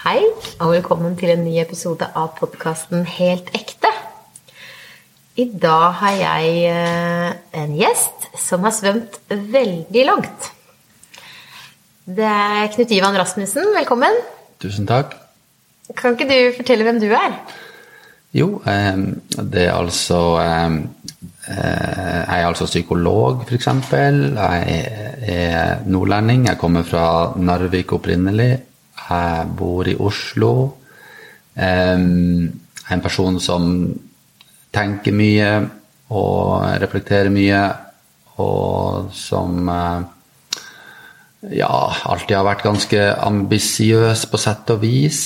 Hei, og velkommen til en ny episode av podkasten Helt ekte. I dag har jeg eh, en gjest som har svømt veldig langt. Det er Knut Ivan Rasmussen. Velkommen. Tusen takk. Kan ikke du fortelle hvem du er? Jo, eh, det er altså eh, Jeg er altså psykolog, f.eks. Jeg er nordlending. Jeg kommer fra Narvik opprinnelig. Jeg bor i Oslo. Jeg er en person som tenker mye og reflekterer mye, og som ja, alltid har vært ganske ambisiøs på sett og vis.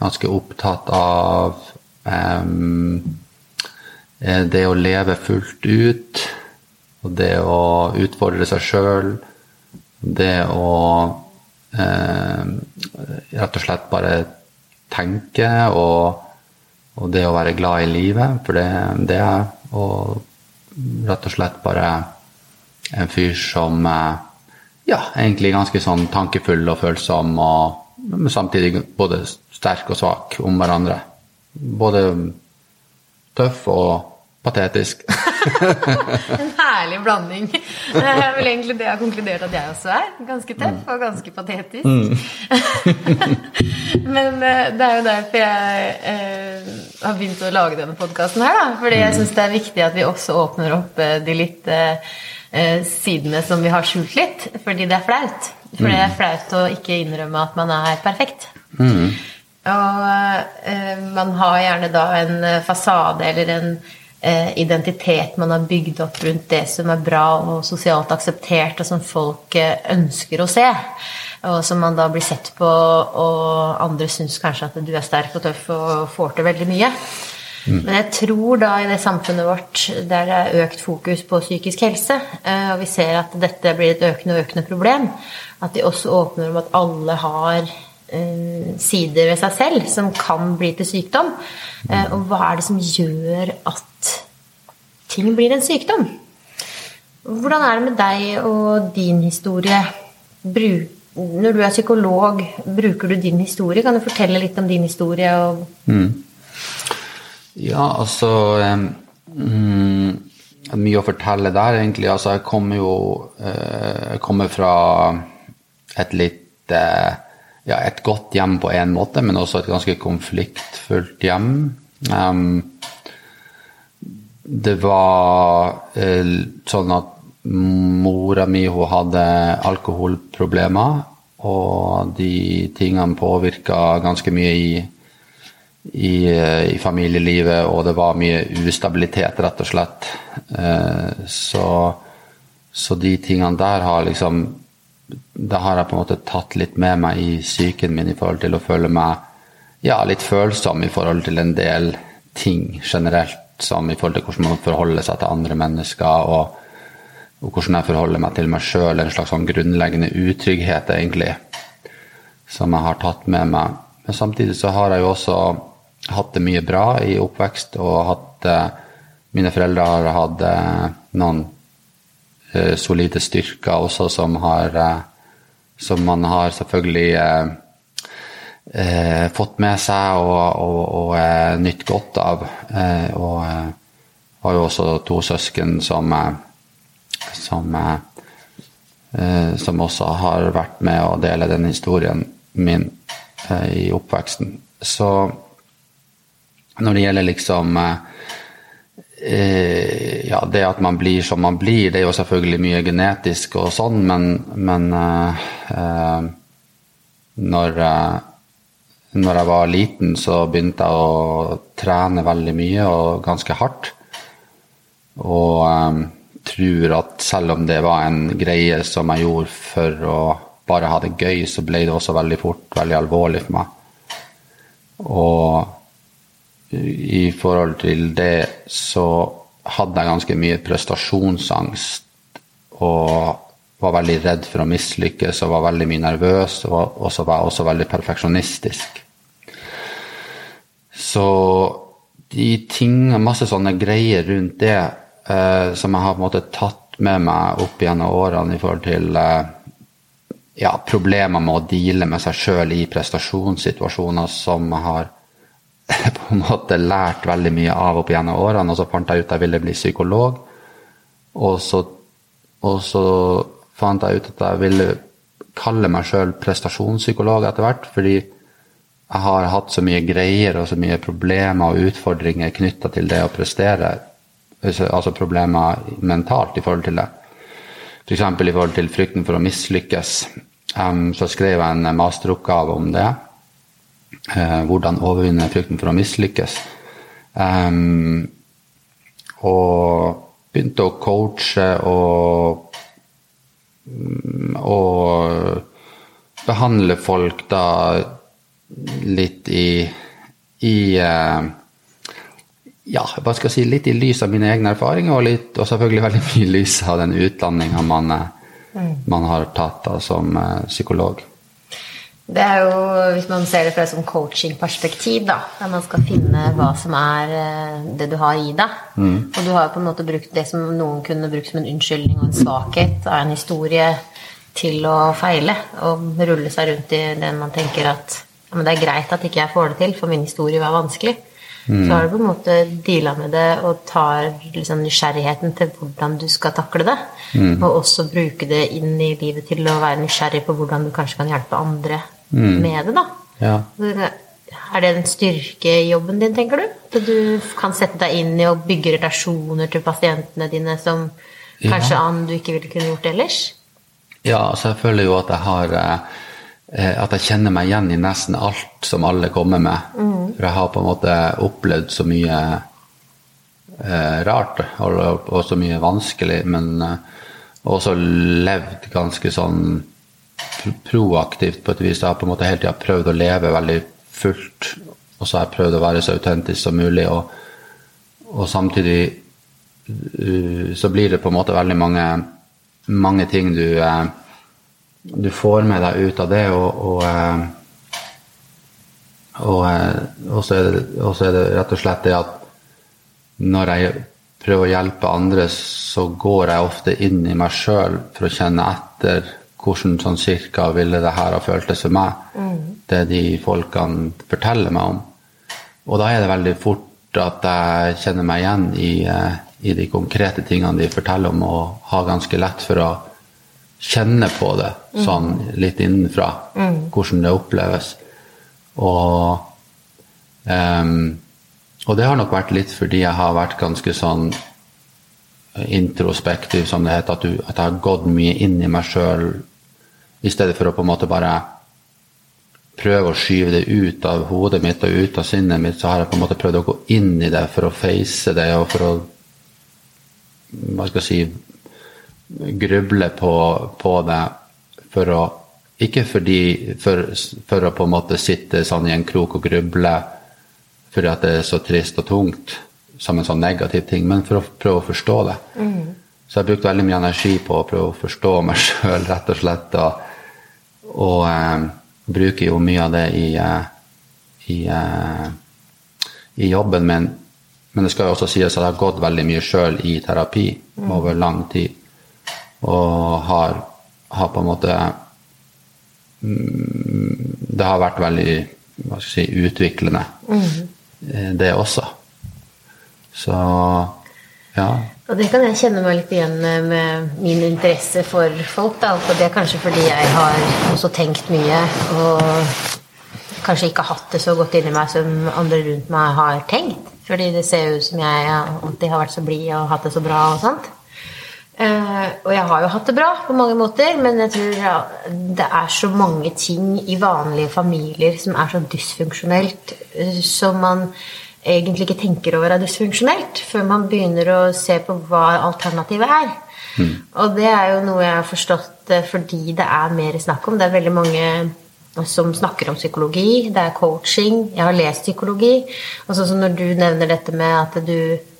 Ganske opptatt av um, det å leve fullt ut. Og det å utfordre seg sjøl. Det å rett og slett bare tenke og, og, det å være glad i livet. For det, det er og rett og slett bare en fyr som ja, egentlig ganske sånn tankefull og følsom, og, men samtidig både sterk og svak om hverandre. Både tøff og patetisk. en herlig blanding. Det er vel egentlig det jeg har konkludert at jeg også er. Ganske tøff og ganske patetisk. Mm. men det er jo derfor jeg eh, har begynt å lage denne podkasten her, da. Fordi jeg syns det er viktig at vi også åpner opp de litt eh, sidene som vi har skjult litt, fordi det er flaut. For det er flaut å ikke innrømme at man er perfekt. Mm. Og eh, man har gjerne da en fasade eller en eh, identitet man har bygd opp rundt det som er bra og sosialt akseptert, og som folk eh, ønsker å se. Og som man da blir sett på, og andre syns kanskje at du er sterk og tøff og får til veldig mye. Men jeg tror da i det samfunnet vårt der det er økt fokus på psykisk helse, og vi ser at dette blir et økende og økende problem, at de også åpner om at alle har sider ved seg selv som kan bli til sykdom. Og hva er det som gjør at ting blir en sykdom? Hvordan er det med deg og din historie? Når du er psykolog, bruker du din historie? Kan du fortelle litt om din historie? Mm. Ja, altså um, Mye å fortelle der, egentlig. Altså, jeg kommer jo uh, Jeg kommer fra et litt Ja, et godt hjem på en måte, men også et ganske konfliktfullt hjem. Um, det var uh, sånn at mora mi hun hadde alkoholproblemer, og de tingene påvirka ganske mye i i, i, familielivet, og det var mye ustabilitet, rett og slett. Så, så de tingene der har liksom Det har jeg på en måte tatt litt med meg i psyken min i forhold til å føle meg ja, litt følsom i forhold til en del ting generelt, som i forhold til hvordan man forholder seg til andre mennesker, og, og hvordan jeg forholder meg til meg sjøl. En slags sånn grunnleggende utrygghet, egentlig, som jeg har tatt med meg. Men samtidig så har jeg jo også hatt det mye bra i oppvekst og hatt Mine foreldre har hatt noen uh, solide styrker også som har uh, Som man har selvfølgelig eh, fått med seg og, og, og nytt godt av. og har jo også to søsken som som, som også har vært med å dele den historien min i oppveksten. Så når det gjelder liksom eh, Ja, det at man blir som man blir, det er jo selvfølgelig mye genetisk og sånn, men, men eh, når, når jeg var liten, så begynte jeg å trene veldig mye og ganske hardt. Og eh, tror at selv om det var en greie som jeg gjorde for å bare ha det gøy, så ble det også veldig fort veldig alvorlig for meg. Og i forhold til det så hadde jeg ganske mye prestasjonsangst og var veldig redd for å mislykkes og var veldig mye nervøs og så var også veldig perfeksjonistisk. Så de ting, masse sånne greier rundt det eh, som jeg har på en måte tatt med meg opp gjennom årene i forhold til eh, ja, problemer med å deale med seg sjøl i prestasjonssituasjoner som jeg har på en måte lært veldig mye av opp gjennom årene. Og så fant jeg ut at jeg ville bli psykolog. Og så, og så fant jeg ut at jeg ville kalle meg sjøl prestasjonspsykolog etter hvert. Fordi jeg har hatt så mye greier og så mye problemer og utfordringer knytta til det å prestere. Altså problemer mentalt i forhold til det. F.eks. i forhold til frykten for å mislykkes. Um, så skrev jeg en masteroppgave om det. Uh, hvordan overvinne frykten for å mislykkes. Um, og begynte å coache og, og behandle folk da litt i, i uh, ja, hva skal jeg si, litt i lys av mine egne erfaringer, og, litt, og selvfølgelig veldig mye i lys av den utdanninga man, mm. man, har tatt da, som uh, psykolog. Det er jo, Hvis man ser det fra et sånn coachingperspektiv, da, der man skal finne hva som er uh, det du har i deg mm. Og du har jo på en måte brukt det som noen kunne brukt som en unnskyldning og en svakhet av en historie til å feile og rulle seg rundt i det man tenker at ja, men det er greit at ikke jeg får det til, for min historie var vanskelig. Mm. Så har du på en måte deala med det og tar liksom nysgjerrigheten til hvordan du skal takle det. Mm. Og også bruke det inn i livet til å være nysgjerrig på hvordan du kanskje kan hjelpe andre mm. med det. da. Ja. Er det en styrke i jobben din, tenker du? At du kan sette deg inn i å bygge relasjoner til pasientene dine som kanskje ja. annen du ikke ville kunne gjort ellers? Ja, altså jeg føler jo at jeg har eh, at jeg kjenner meg igjen i nesten alt som alle kommer med. Mm. For jeg har på en måte opplevd så mye eh, rart og, og, så mye vanskelig, men eh, også levd ganske sånn proaktivt på et vis. Jeg har på en måte hele tida prøvd å leve veldig fullt, og så har jeg prøvd å være så autentisk som mulig. Og, og samtidig uh, så blir det på en måte veldig mange, mange ting du uh, du får med deg ut av det, og, og, uh, og, så det, og, så er det, rett og slett det at når jeg prøver å hjelpe andre, så går jeg ofte inn i meg sjøl for å kjenne etter hvordan sånn cirka ville det her ha føltes for meg. Mm. Det de folkene forteller meg om. Og da er det veldig fort at jeg kjenner meg igjen i, eh, i de konkrete tingene de forteller om, og har ganske lett for å kjenne på det sånn litt innenfra, mm. hvordan det oppleves. Og, um, og det har nok vært litt fordi jeg har vært ganske sånn introspektiv, som det heter, at, du, at jeg har gått mye inn i meg sjøl i stedet for å på en måte bare prøve å skyve det ut av hodet mitt og ut av sinnet mitt, så har jeg på en måte prøvd å gå inn i det for å face det og for å hva skal jeg si gruble på, på det for å Ikke fordi for, for, å på en måte sitte sånn i en krok og gruble fordi at det er så trist og tungt, som en sånn negativ ting, men for å prøve å forstå det. Mm. Så jeg brukte veldig mye energi på å prøve å forstå meg sjøl, rett og slett. Og, og eh, bruker jo mye av det i, eh, i, eh, i jobben min. Men det skal jo også sies at jeg har gått veldig mye sjøl i terapi mm. over lang tid. Og har, har på en måte mm, Det har vært veldig hva skal jeg si, utviklende, mm. det også. Så ja. Og det kan jeg kjenne meg litt igjen med min interesse for folk. Da. Og det er kanskje fordi jeg har også tenkt mye og kanskje ikke hatt det så godt inni meg som andre rundt meg har tenkt. Fordi det ser ut som jeg alltid har vært så blid og hatt det så bra og sånt. Uh, og jeg har jo hatt det bra på mange måter, men jeg tror det er så mange ting i vanlige familier som er så dysfunksjonelt, uh, som man egentlig ikke tenker over er dysfunksjonelt, før man begynner å se på hva alternativet er. Mm. Og det er jo noe jeg har forstått uh, fordi det er mer snakk om. Det er veldig mange som snakker om psykologi, det er coaching, jeg har lest psykologi. Og sånn som når du nevner dette med at du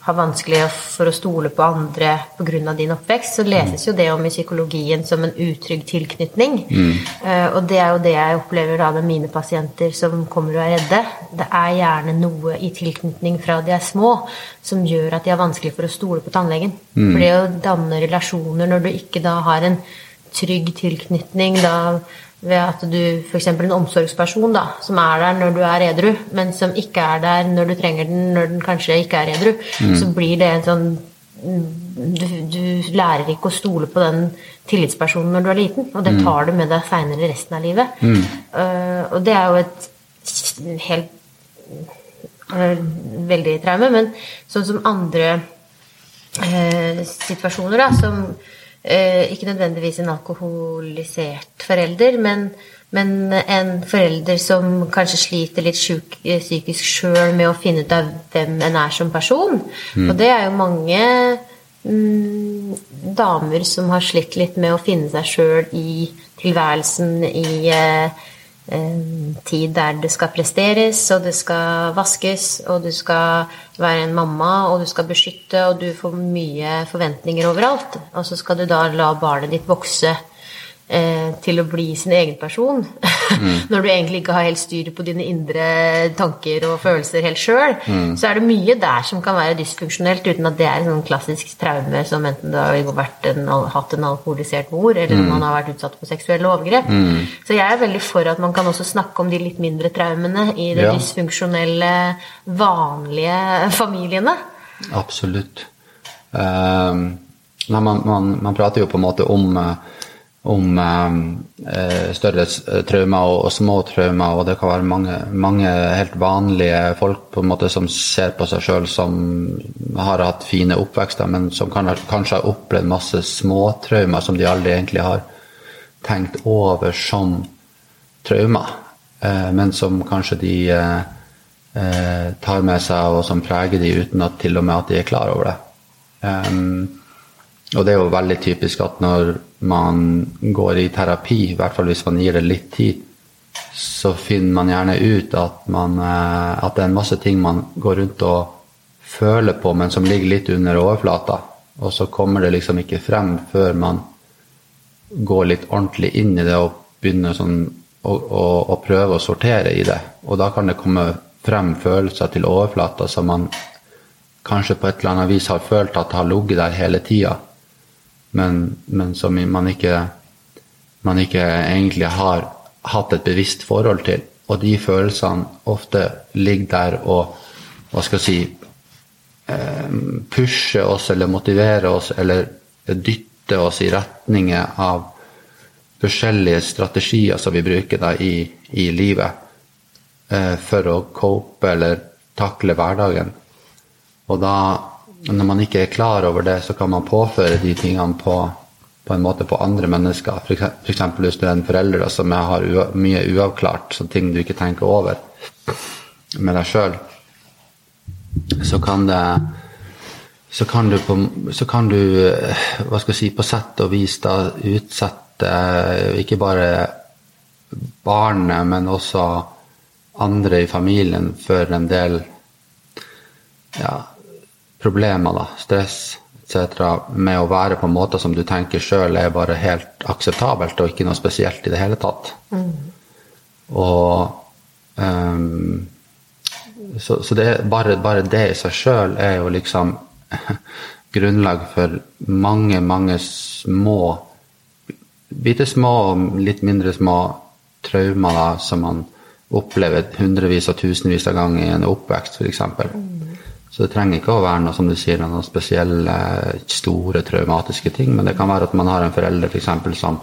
har vanskelig for å stole på andre pga. din oppvekst, så leses jo det om i psykologien som en utrygg tilknytning. Mm. Uh, og det er jo det jeg opplever da med mine pasienter som kommer og er redde. Det er gjerne noe i tilknytning fra de er små som gjør at de har vanskelig for å stole på tannlegen. Mm. For det å danne relasjoner når du ikke da har en trygg tilknytning da ved at du f.eks. en omsorgsperson da, som er der når du er edru, men som ikke er der når du trenger den når den kanskje ikke er edru, mm. så blir det en sånn du, du, lærer ikke å stole på den tillitspersonen når du er liten, og det mm. tar du med deg seinere resten av livet. Mm. Uh, og det er jo et helt uh, veldig traume, men sånn som andre uh, situasjoner, da, som ikke nødvendigvis en alkoholisert forelder, men men en forelder som kanskje sliter litt syk, psykisk sjøl med å finne ut av hvem en er som person. Mm. Og det er jo mange mm, damer som har slitt litt med å finne seg sjøl i tilværelsen i eh, tid der det skal presteres, og det skal vaskes, og du skal være en mamma, og du skal beskytte, og du får mye forventninger overalt. Og så skal du da la barnet ditt vokse til å bli sin egen person. Mm. Når du egentlig ikke har helt styr på dine indre tanker og følelser helt sjøl, mm. så er det mye der som kan være dysfunksjonelt, uten at det er en sånn klassisk traume som enten du har en, hatt en alkoholisert mor, eller mm. man har vært utsatt for seksuelle overgrep. Mm. Så jeg er veldig for at man kan også snakke om de litt mindre traumene i de ja. dysfunksjonelle, vanlige familiene. Absolutt. Um, nei, man, man, man, prater jo på en måte om uh, om eh, større eh, traumer og, og, små traumer, og det kan være mange, mange, helt vanlige folk på en måte som ser på seg sjøl som har hatt fine oppvekster, men som kan, kanskje har opplevd masse småtraumer som de aldri egentlig har tenkt over som traumer, eh, men som kanskje de eh, eh, tar med seg, og som preger de uten at til og med at de er klar over det. Um, og det er jo veldig typisk at når man går i terapi, i hvert fall hvis man gir det litt tid, så finner man gjerne ut at, man, eh, at det er en masse ting man går rundt og føler på, men som ligger litt under overflata. Og så kommer det liksom ikke frem før man går litt ordentlig inn i det og begynner sånn å, å, å prøve å sortere i det. Og da kan det komme frem følelser til overflata som man kanskje på et eller annet vis har følt at har ligget der hele tida men, men som man ikke, man ikke egentlig har hatt et bevisst forhold til. Og de følelsene ofte ligger der og hva skal jeg si eh, pusher oss eller motiverer oss eller dytter oss i retninger av forskjellige strategier som vi bruker da i, i livet eh, for å cope eller takle hverdagen. Og da når man ikke er klar over det, så kan man påføre de tingene på, på en måte på andre mennesker. F.eks. hvis du er en forelder som har mye uavklart, så ting du ikke tenker over med deg sjøl, så kan det så kan, du på, så kan du hva skal jeg si, på sett og vis da utsette ikke bare barnet, men også andre i familien for en del ja, problemer, da, stress etc., med å være på måter som du tenker sjøl er bare helt akseptabelt og ikke noe spesielt i det hele tatt. Mm. Og um, Så, så det, bare, bare, det i seg sjøl er jo liksom grunnlag for mange, mange små Bitte små, og litt mindre små traumer da, som man opplever hundrevis og tusenvis av ganger i en oppvekst, f.eks. Mm. Så det trenger ikke å være noe som du sier, noen spesielle store traumatiske ting, men det kan være at man har en forelder f.eks. For som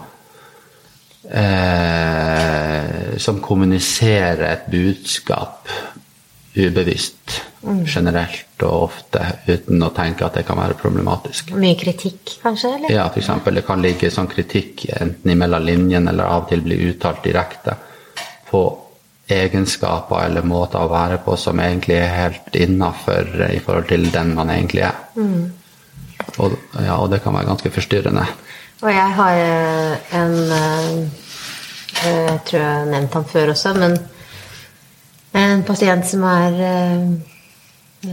eh, som kommuniserer et budskap ubevisst, mm. generelt og ofte, uten å tenke at det kan være problematisk. Mye kritikk, kanskje? eller? Ja, f.eks. Det kan ligge sånn kritikk enten imellom linjene eller av og til bli uttalt direkte på egenskaper eller måter å være på som egentlig er helt innafor i forhold til den man egentlig er. Mm. Og, ja, og, det kan være ganske forstyrrende. Og jeg har eh, en eh, Jeg tror jeg har nevnt han før også, men en pasient som er eh,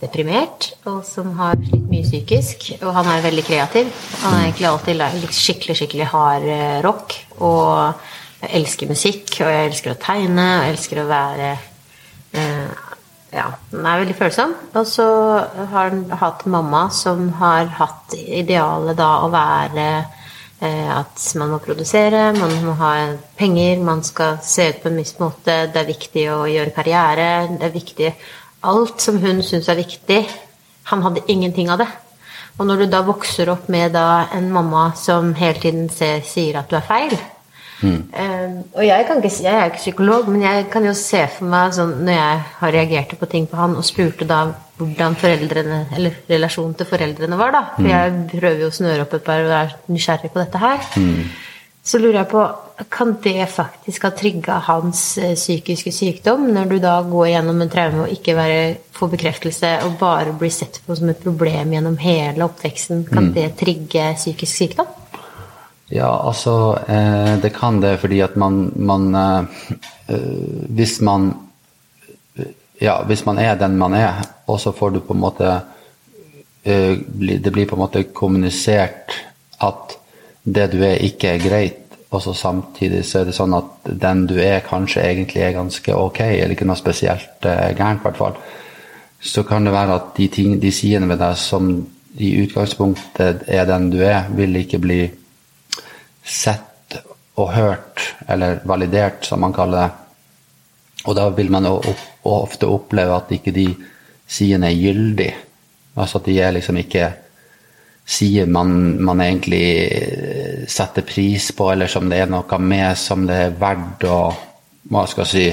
deprimert, og som har slitt mye psykisk. Og han er veldig kreativ. Han er egentlig alltid skikkelig, skikkelig hard rock. og jeg elsker musikk, og jeg elsker å tegne, og jeg elsker å være eh, Ja, den er veldig følsom. Og så har han hatt mamma som har hatt idealet da å være Eh, at man må produsere, man må ha penger, man skal se ut på en viss måte. Det er viktig å gjøre karriere. Det er viktig Alt som hun syns er viktig. Han hadde ingenting av det. Og når du da vokser opp med da en mamma som hele tiden ser, sier at du er feil mm. um, Og jeg, ikke, jeg, er ikke psykolog, men jeg kan jo se for meg sånn når jeg har reagert på ting på han og spurte da hvordan foreldrene, eller relasjonen til foreldrene var, da. For mm. jeg prøver jo å snøre opp et par og er nysgjerrig på dette her. Mm. Så lurer jeg på Kan det faktisk ha trigga hans eh, psykiske sykdom, når du da går gjennom en traume og ikke være, får bekreftelse og bare blir sett på som et problem gjennom hele oppveksten? Kan mm. det trigge psykisk sykdom? Ja, altså eh, Det kan det fordi at man, man eh, eh Hvis man ja, hvis man er den man er, og så får du på en måte uh, Det blir på en måte kommunisert at det du er, ikke er greit, og så samtidig så er det sånn at den du er, kanskje egentlig er ganske ok, eller ikke noe spesielt uh, gærent, i hvert fall. Så kan det være at de, ting, de sidene ved deg som i utgangspunktet er den du er, vil ikke bli sett og hørt, eller validert, som man kaller det. Og da vil man ofte oppleve at ikke de sidene er gyldige. Altså at de er liksom ikke sider man, man, egentlig eh, setter pris på, eller som det er noe med som det er verdt å hva skal jeg si,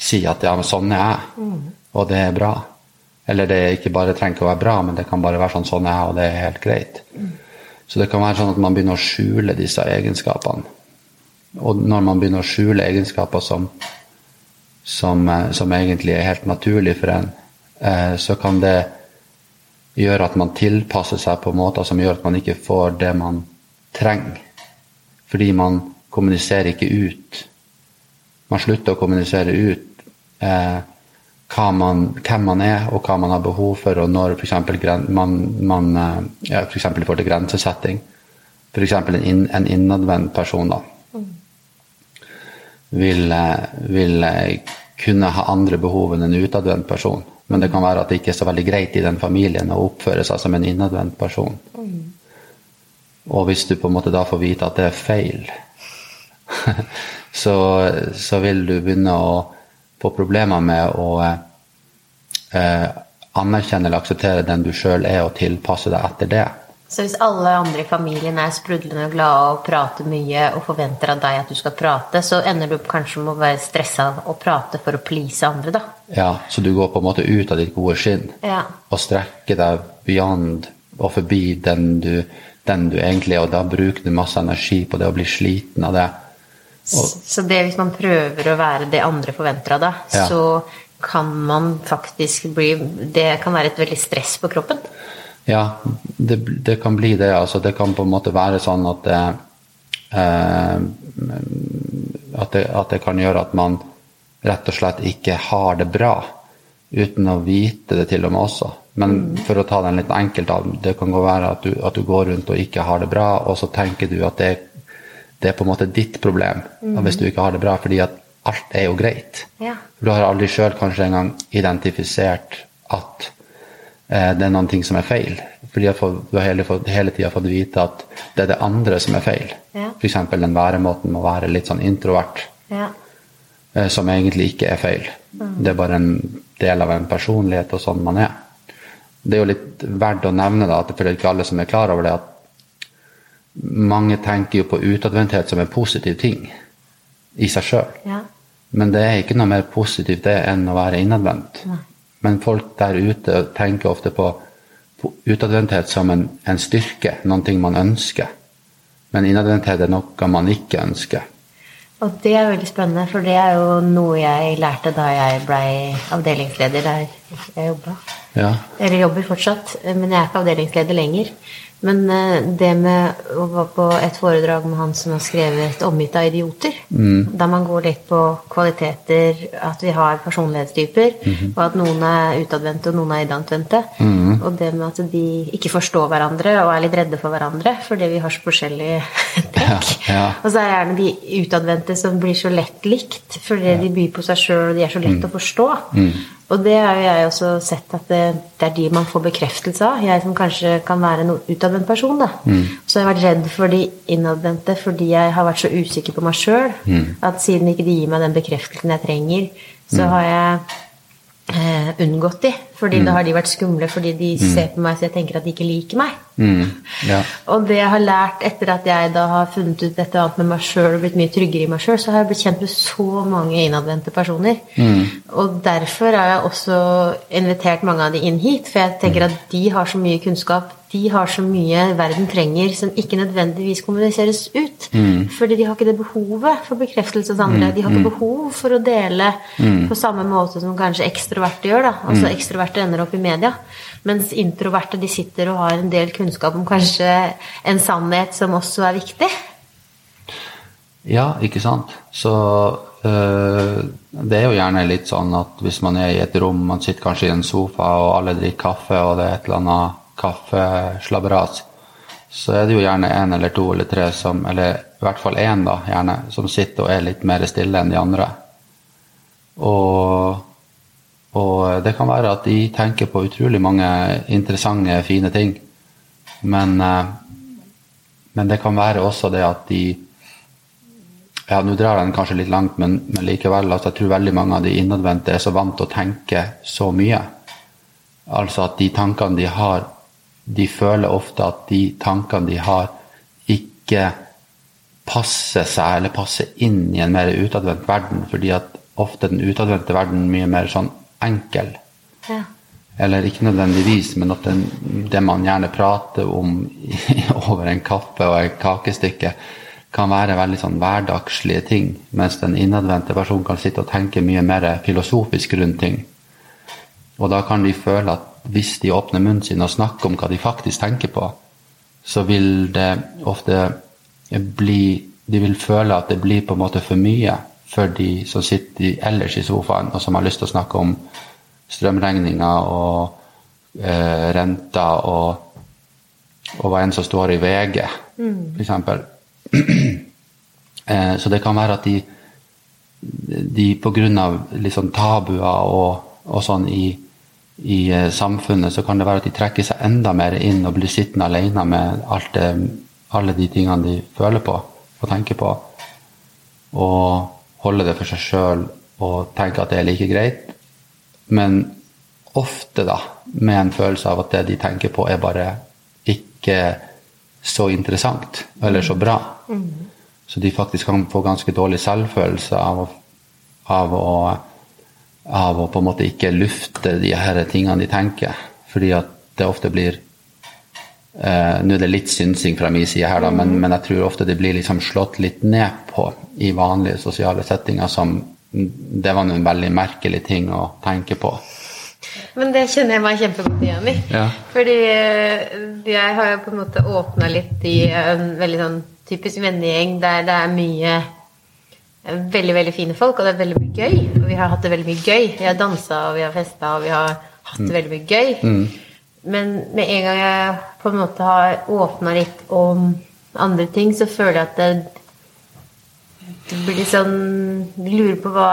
si at ja, men sånn er jeg, mm. og det er bra. Eller det ikke bare trenger ikke å være bra, men det kan bare være sånn sånn er jeg, og det er helt greit. Mm. Så det kan være sånn at man begynner å skjule disse egenskapene. Og når man begynner å skjule egenskaper som som, eh, som, egentlig er helt naturlig for en, eh, så kan det gjøre at man tilpasser seg på måter som gjør at man ikke får det man trenger. Fordi man kommuniserer ikke ut. Man slutter å kommunisere ut eh, man, hvem man er, og hva man har behov for, og når f.eks. man, man eh, ja, for i forhold til grensesetting. F.eks. en, inn, en innadvendt person da, vil, vil kunne ha andre behov enn en utadvendt person. Men det kan være at det ikke er så veldig greit i den familien å oppføre seg som en innadvendt person. Og hvis du på en måte da får vite at det er feil, så, så, vil du begynne å få problemer med å eh, anerkjenne eller akseptere den du sjøl er, og tilpasse deg etter det. Så hvis alle andre i familien er sprudlende glade og prater mye og forventer av deg at du skal prate, så ender du kanskje med å være stressa og prate for å please andre, da. Ja, så du går på en måte ut av ditt gode skinn ja. og strekker deg beyond og forbi den du, den du egentlig er, og da bruker du masse energi på det og blir sliten av det. Så det hvis man prøver å være det andre forventer av deg, ja. så kan man faktisk bli Det kan være et veldig stress på kroppen. Ja, det, det, kan bli det. Altså, det kan på en måte være sånn at det, eh, at det, at det kan gjøre at man rett og slett ikke har det bra, uten å vite det til og med også. Men mm. for å ta den litt enkelt det kan godt være at du, at du, går rundt og ikke har det bra, og så tenker du at det, det er på en måte ditt problem mm. hvis du ikke har det bra, fordi at alt er jo greit. Ja. Du har aldri sjøl kanskje engang identifisert at Eh, det er noen ting som er feil. Fordi du har hele, hele tida fått vite at det er det andre som er feil. Ja. F.eks. den væremåten må være litt sånn introvert. Ja. Eh, som egentlig ikke er feil. Mm. Det er bare en del av en personlighet og sånn man er. Det er jo litt verdt å nevne da, at det er ikke alle som er klar over det, at mange tenker jo på utadvendthet som en positiv ting i seg sjøl. Ja. Men det er ikke noe mer positivt det enn å være innadvendt. Men folk der ute tenker ofte på, på utadvendthet som en, en, styrke, noe man ønsker. Men innadvendthet er noe man ikke ønsker. Og det er veldig spennende, for det er jo noe jeg lærte da jeg ble avdelingsleder der jeg jobba. Ja. Eller jobber fortsatt, men jeg er ikke avdelingsleder lenger. Men eh, det med å være på et foredrag med han som har skrevet 'Omgitt av idioter', mm. der man går litt på kvaliteter, at vi har personlighetstyper, mm -hmm. og at noen er utadvendte og noen er innadvendte. Mm. Og det med at de ikke forstår hverandre og er litt redde for hverandre fordi vi har så forskjellige trekk. Ja, ja. Og så er det gjerne de utadvendte som blir så lett likt fordi ja. de byr på seg sjøl, og de er så lett mm. å forstå. Og det har jeg også sett at det, det, er de man får bekreftelse av. Jeg som kanskje kan være en utadvendt person. da. Mm. Så jeg har vært redd for de innadvendte fordi jeg har vært så usikker på meg sjøl. Mm. At siden ikke de gir meg den bekreftelsen jeg trenger, så mm. har jeg eh, unngått de. Fordi mm. da har de vært skumle fordi de mm. ser på meg så jeg tenker at de ikke liker meg. Mm. Ja. Og det jeg har lært etter at jeg da har funnet ut dette annet med meg sjøl og blitt mye tryggere i meg sjøl, så har jeg blitt kjent med så mange innadvendte personer. Mm. Og derfor har jeg også invitert mange av de inn hit, for jeg tenker mm. at de har så mye kunnskap de har så mye verden trenger som ikke nødvendigvis kommuniseres ut. Mm. Fordi de har ikke det behovet for bekreftelse hos andre. De har ikke behov for å dele på samme måte som kanskje ekstroverte gjør. da. Altså mm. Ekstroverte ender opp i media. Mens introverte de sitter og har en del kunnskap om kanskje en sannhet som også er viktig. Ja, ikke sant. Så øh, det er jo gjerne litt sånn at hvis man er i et rom, man sitter kanskje i en sofa, og alle drikker kaffe, og det er et eller annet kaffeslabberas, så er det jo gjerne én eller to eller tre som, eller i hvert fall én, da, gjerne, som sitter og er litt mer stille enn de andre. Og, og det kan være at de tenker på utrolig mange interessante, fine ting. Men, eh, men det kan være også det at de ja, Nå drar jeg den kanskje litt langt, men, men likevel. Altså, jeg tror veldig mange av de innadvendte er så vant til å tenke så mye. Altså at de tankene de har de føler ofte at de tankene de har, ikke passer seg eller passer inn i en mer utadvendt verden, fordi at ofte den utadvendte verden er mye mer sånn enkel. Ja. Eller ikke nødvendigvis, men at den, det man gjerne prater om over en kaffe og et kakestykke, kan være veldig sånn hverdagslige ting, mens den innadvendte personen kan sitte og tenke mye mer filosofisk rundt ting. Og da kan de føle at hvis de åpner munnen sin og snakker om hva de faktisk tenker på, så vil det ofte bli De vil føle at det blir på en måte for mye for de som sitter ellers i sofaen og som har lyst til å snakke om strømregninger og eh, renter og, og hva enn som står i VG, mm. f.eks. eh, så det kan være at de, de pga. Liksom tabuer og, og sånn i i eh, samfunnet, så kan det være at de trekker seg enda mer inn og blir sittende alene med det, alle de tingene de føler på og tenker på. Og holde det for seg sjøl og tenke at det er like greit. Men ofte, da, med en følelse av at det de tenker på, er bare ikke så interessant eller så bra. Mm. Så de faktisk kan få ganske dårlig selvfølelse av å, av å av å på en måte ikke lufte de her tingene de tenker. Fordi at det ofte blir eh, Nå er det litt synsing fra min side her, da, men, men, jeg tror ofte det blir liksom slått litt ned på i vanlige sosiale settinger som Det var en veldig merkelig ting å tenke på. Men det kjenner jeg meg kjempegodt igjen i. Ja. Fordi eh, jeg har jo på en måte åpna litt i en veldig sånn typisk vennegjeng der det er mye veldig veldig fine folk, og det er veldig mye gøy. Og vi har hatt det veldig mye gøy. Vi har dansa og vi har festa og vi har hatt det mm. veldig mye gøy. Mm. Men med en gang jeg på en måte har åpna litt om andre ting, så føler jeg at det, det blir litt sånn Jeg lurer på hva,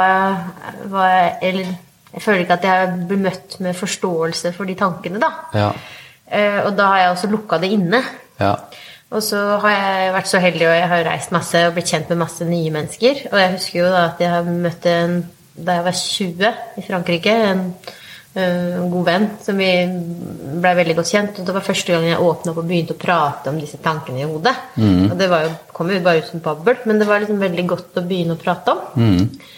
hva jeg Eller jeg føler ikke at jeg blir møtt med forståelse for de tankene, da. Ja. Uh, og da har jeg også lukka det inne. Ja. Og så har jeg vært så heldig, og jeg har reist masse og blitt kjent med masse nye mennesker. Og jeg husker jo da at jeg har møtt en da jeg var 20 i Frankrike, en, en god venn som vi ble veldig godt kjent. Og det var første gang jeg åpna opp og begynte å prate om disse tankene i hodet. Mm. Og det jo, kom jo bare ut som babbel, men det var liksom veldig godt å begynne å prate om. Mm.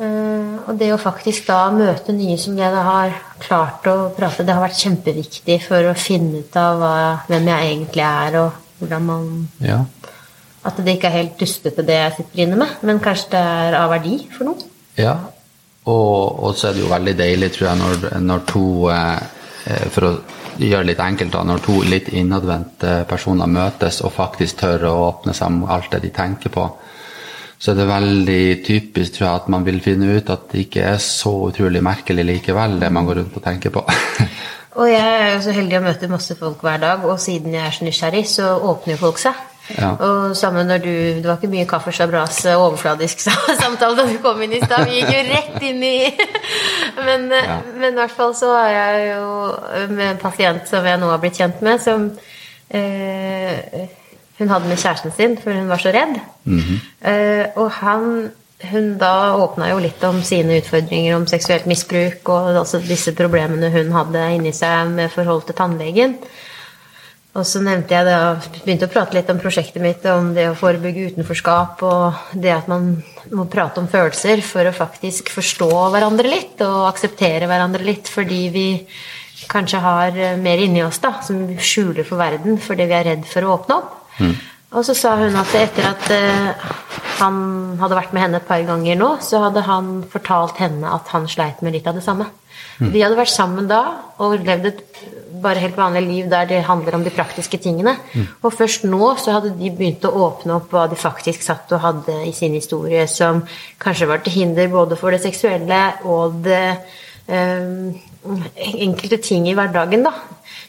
Uh, og det å faktisk da møte nye som jeg da har klart å prate, det har vært kjempeviktig for å finne ut av hva, hvem jeg egentlig er, og hvordan man ja. At det ikke er helt dustete, det jeg sitter inne med, men kanskje det er av verdi for noen. Ja, og, og så er det jo veldig deilig, tror jeg, når, når to eh, eh, For å gjøre det litt enkelt, da, når to litt innadvendte personer møtes og faktisk tør å åpne seg om alt det de tenker på, så er det veldig typisk tror jeg, at man vil finne ut at det ikke er så utrolig merkelig likevel, det man går rundt og tenker på. Og jeg er jo så heldig å møte masse folk hver dag, og siden jeg er så nysgjerrig, så åpner jo folk seg. Ja. Og sammen når du Det var ikke mye kaffe chabras overfladisk samtale da du kom inn i stad. Vi gikk jo rett inn i men, eh, Ja. men i hvert fall så har jeg jo med en pasient som jeg nå har blitt kjent med, som eh, hun hadde med kjæresten sin, for hun var så redd. eh, og han hun da åpna jo litt om sine utfordringer om seksuelt misbruk og altså disse problemene hun hadde inni seg med forhold til tannlegen. Og så nevnte jeg da, begynte å prate litt om prosjektet mitt, om det å forebygge utenforskap og det at man må prate om følelser for å faktisk forstå hverandre litt og akseptere hverandre litt fordi vi kanskje har mer inni oss da, som skjuler for verden fordi vi er redd for å åpne opp. Og så sa hun at etter at eh, han hadde vært med henne et par ganger nå, så hadde han fortalt henne at han sleit med litt av det samme. Vi hadde vært sammen da og levd et bare helt vanlig liv der det handler om de praktiske tingene. Og først nå så hadde de begynt å åpne opp hva de faktisk satt og hadde i sin historie, som kanskje var til hinder både for det seksuelle og det eh, enkelte ting i hverdagen, da.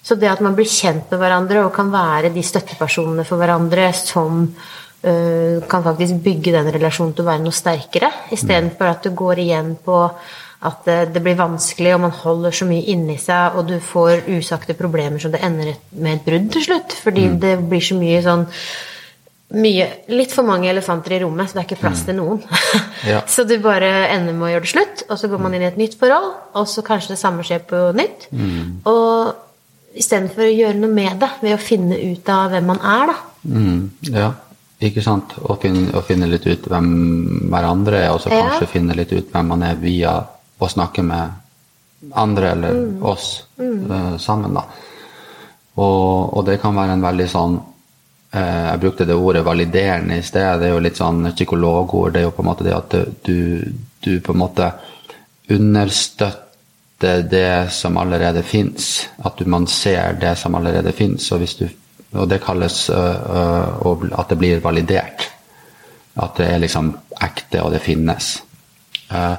Så det at man blir kjent med hverandre og kan være de støttepersonene for hverandre som øh, kan faktisk bygge den relasjonen til å være noe sterkere, istedenfor at du går igjen på at det, det blir vanskelig, og man holder så mye inni seg, og du får usagte problemer som det ender med et brudd til slutt. Fordi det blir så mye sånn mye, Litt for mange elefanter i rommet, så det er ikke plass til noen. Ja. så du bare ender med å gjøre det slutt, og så går man inn i et nytt forhold, og så kanskje det samme skjer på nytt. Og istedenfor å gjøre noe med det ved å finne ut av hvem man er, da. Mm, ja, ikke sant. Å finne, finne litt ut hvem hverandre er, og så Ja. kanskje finne litt ut hvem man er via å snakke med andre eller oss uh, sammen, da. Og, og det kan være en veldig sånn eh, Jeg brukte det ordet validerende i sted. Det er jo litt sånn psykologord. Det er jo på en måte det at du, du på en måte understøtter det som allerede fins. At du, man ser det som allerede fins. Og, og det kalles uh, uh, at det blir validert. At det er liksom ekte, og det finnes. Eh,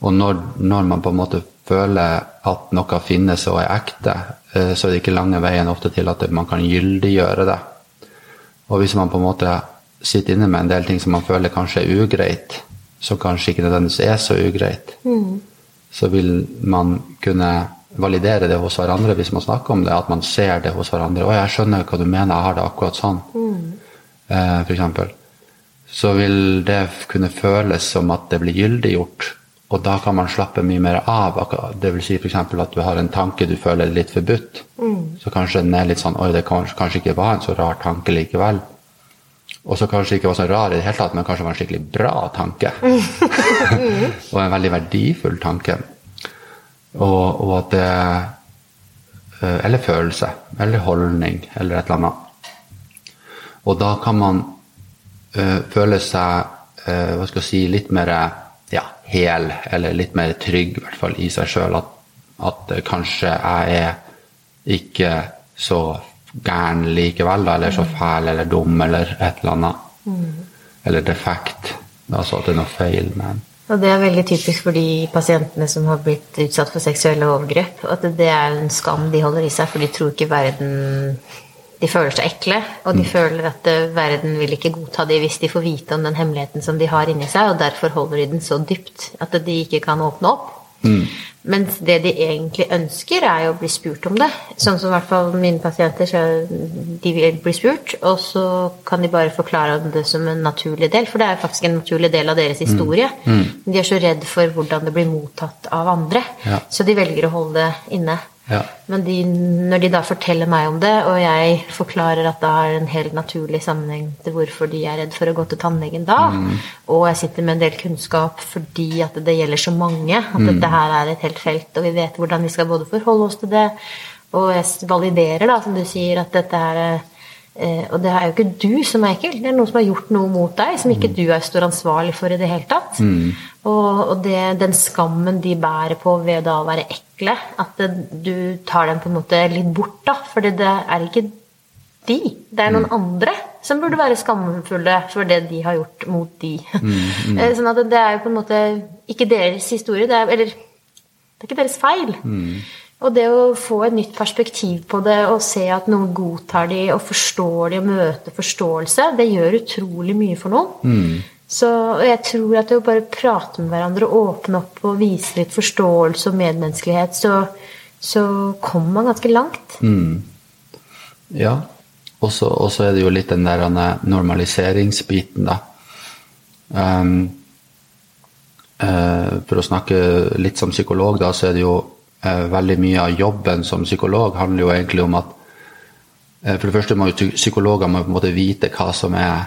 og når, når man på en måte føler at noe finnes og er ekte, eh, så er det ikke lange veien ofte til at man kan gyldiggjøre det. Og hvis man på en måte sitter inne med en del ting som man føler kanskje er ugreit, som kanskje ikke nødvendigvis er så ugreit, så vil man kunne validere det hos hverandre hvis man snakker om det, at man ser det hos hverandre. 'Å, jeg skjønner hva du mener, jeg har det akkurat sånn', eh, for eksempel. Så vil det kunne føles som at det blir gyldiggjort, og da kan man slappe mye mer av. Det vil si f.eks. at du har en tanke du føler er litt forbudt, så kanskje den er litt sånn 'oi, det kanskje, kanskje ikke var en så rar tanke likevel'. Og så kanskje ikke var så rar i det hele tatt, men kanskje var en skikkelig bra tanke. og en veldig verdifull tanke. Og, og at det eh, Eller følelse. Eller holdning, eller et eller annet. Og da kan man eh, føle seg eh, hva skal jeg si, litt mer ja, hel, eller litt mer trygg, i hvert fall i seg sjøl. At, at kanskje jeg er ikke så gæren likevel, da, eller så fæl eller dum eller et eller annet. Eller defekt. Altså at det er noe feil med en. Og det er veldig typisk for de pasientene som har blitt utsatt for seksuelle overgrep. At det er en skam de holder i seg, for de tror ikke verden De føler seg ekle, og de føler at eh, verden vil ikke godta dem hvis de får vite om den hemmeligheten som de har inni seg, og derfor holder de den så dypt at de ikke kan åpne opp. Mens det de egentlig ønsker, er jo å bli spurt om det. Sånn som i hvert fall mine pasienter, så de vil bli spurt, og så kan de bare forklare om det som en naturlig del, for det er faktisk en naturlig del av deres historie. Mm. de er så redd for hvordan det blir mottatt av andre, Ja. så de velger å holde det inne. Ja. Men de, når de da forteller meg om det, og jeg forklarer at det har en helt naturlig sammenheng til hvorfor de er redd for å gå til tannlegen da, og jeg sitter med en del kunnskap fordi at det gjelder så mange, at dette her er et helt felt, og vi vet hvordan vi skal både forholde oss til det, og jeg validerer, da, som du sier, at dette her er og det er jo ikke du som er ekkel, det er noen som har gjort noe mot deg som ikke du er står ansvarlig for i det hele tatt. Og, og det, den skammen de bærer på ved da å være ekle, at det, du tar dem på en måte litt bort, da. For det er ikke de, det er noen andre som burde være skamfulle for det de har gjort mot de. Eh, sånn at det er jo på en måte ikke deres historie, det er, eller det er ikke deres feil. Og det å få et nytt perspektiv på det og se at noen godtar de og forstår de og møter forståelse, det gjør utrolig mye for noen. Så jeg tror at det å bare prate med hverandre, åpne opp og vise litt forståelse og medmenneskelighet, så, så kommer man ganske langt. Ja. Og så er det jo litt den der normaliseringsbiten, da. Um, uh, for å snakke litt som psykolog, da, så er det jo veldig mye av jobben som psykolog handler jo egentlig om at eh, For det første må jo psy- psykologer må på en måte vite hva som er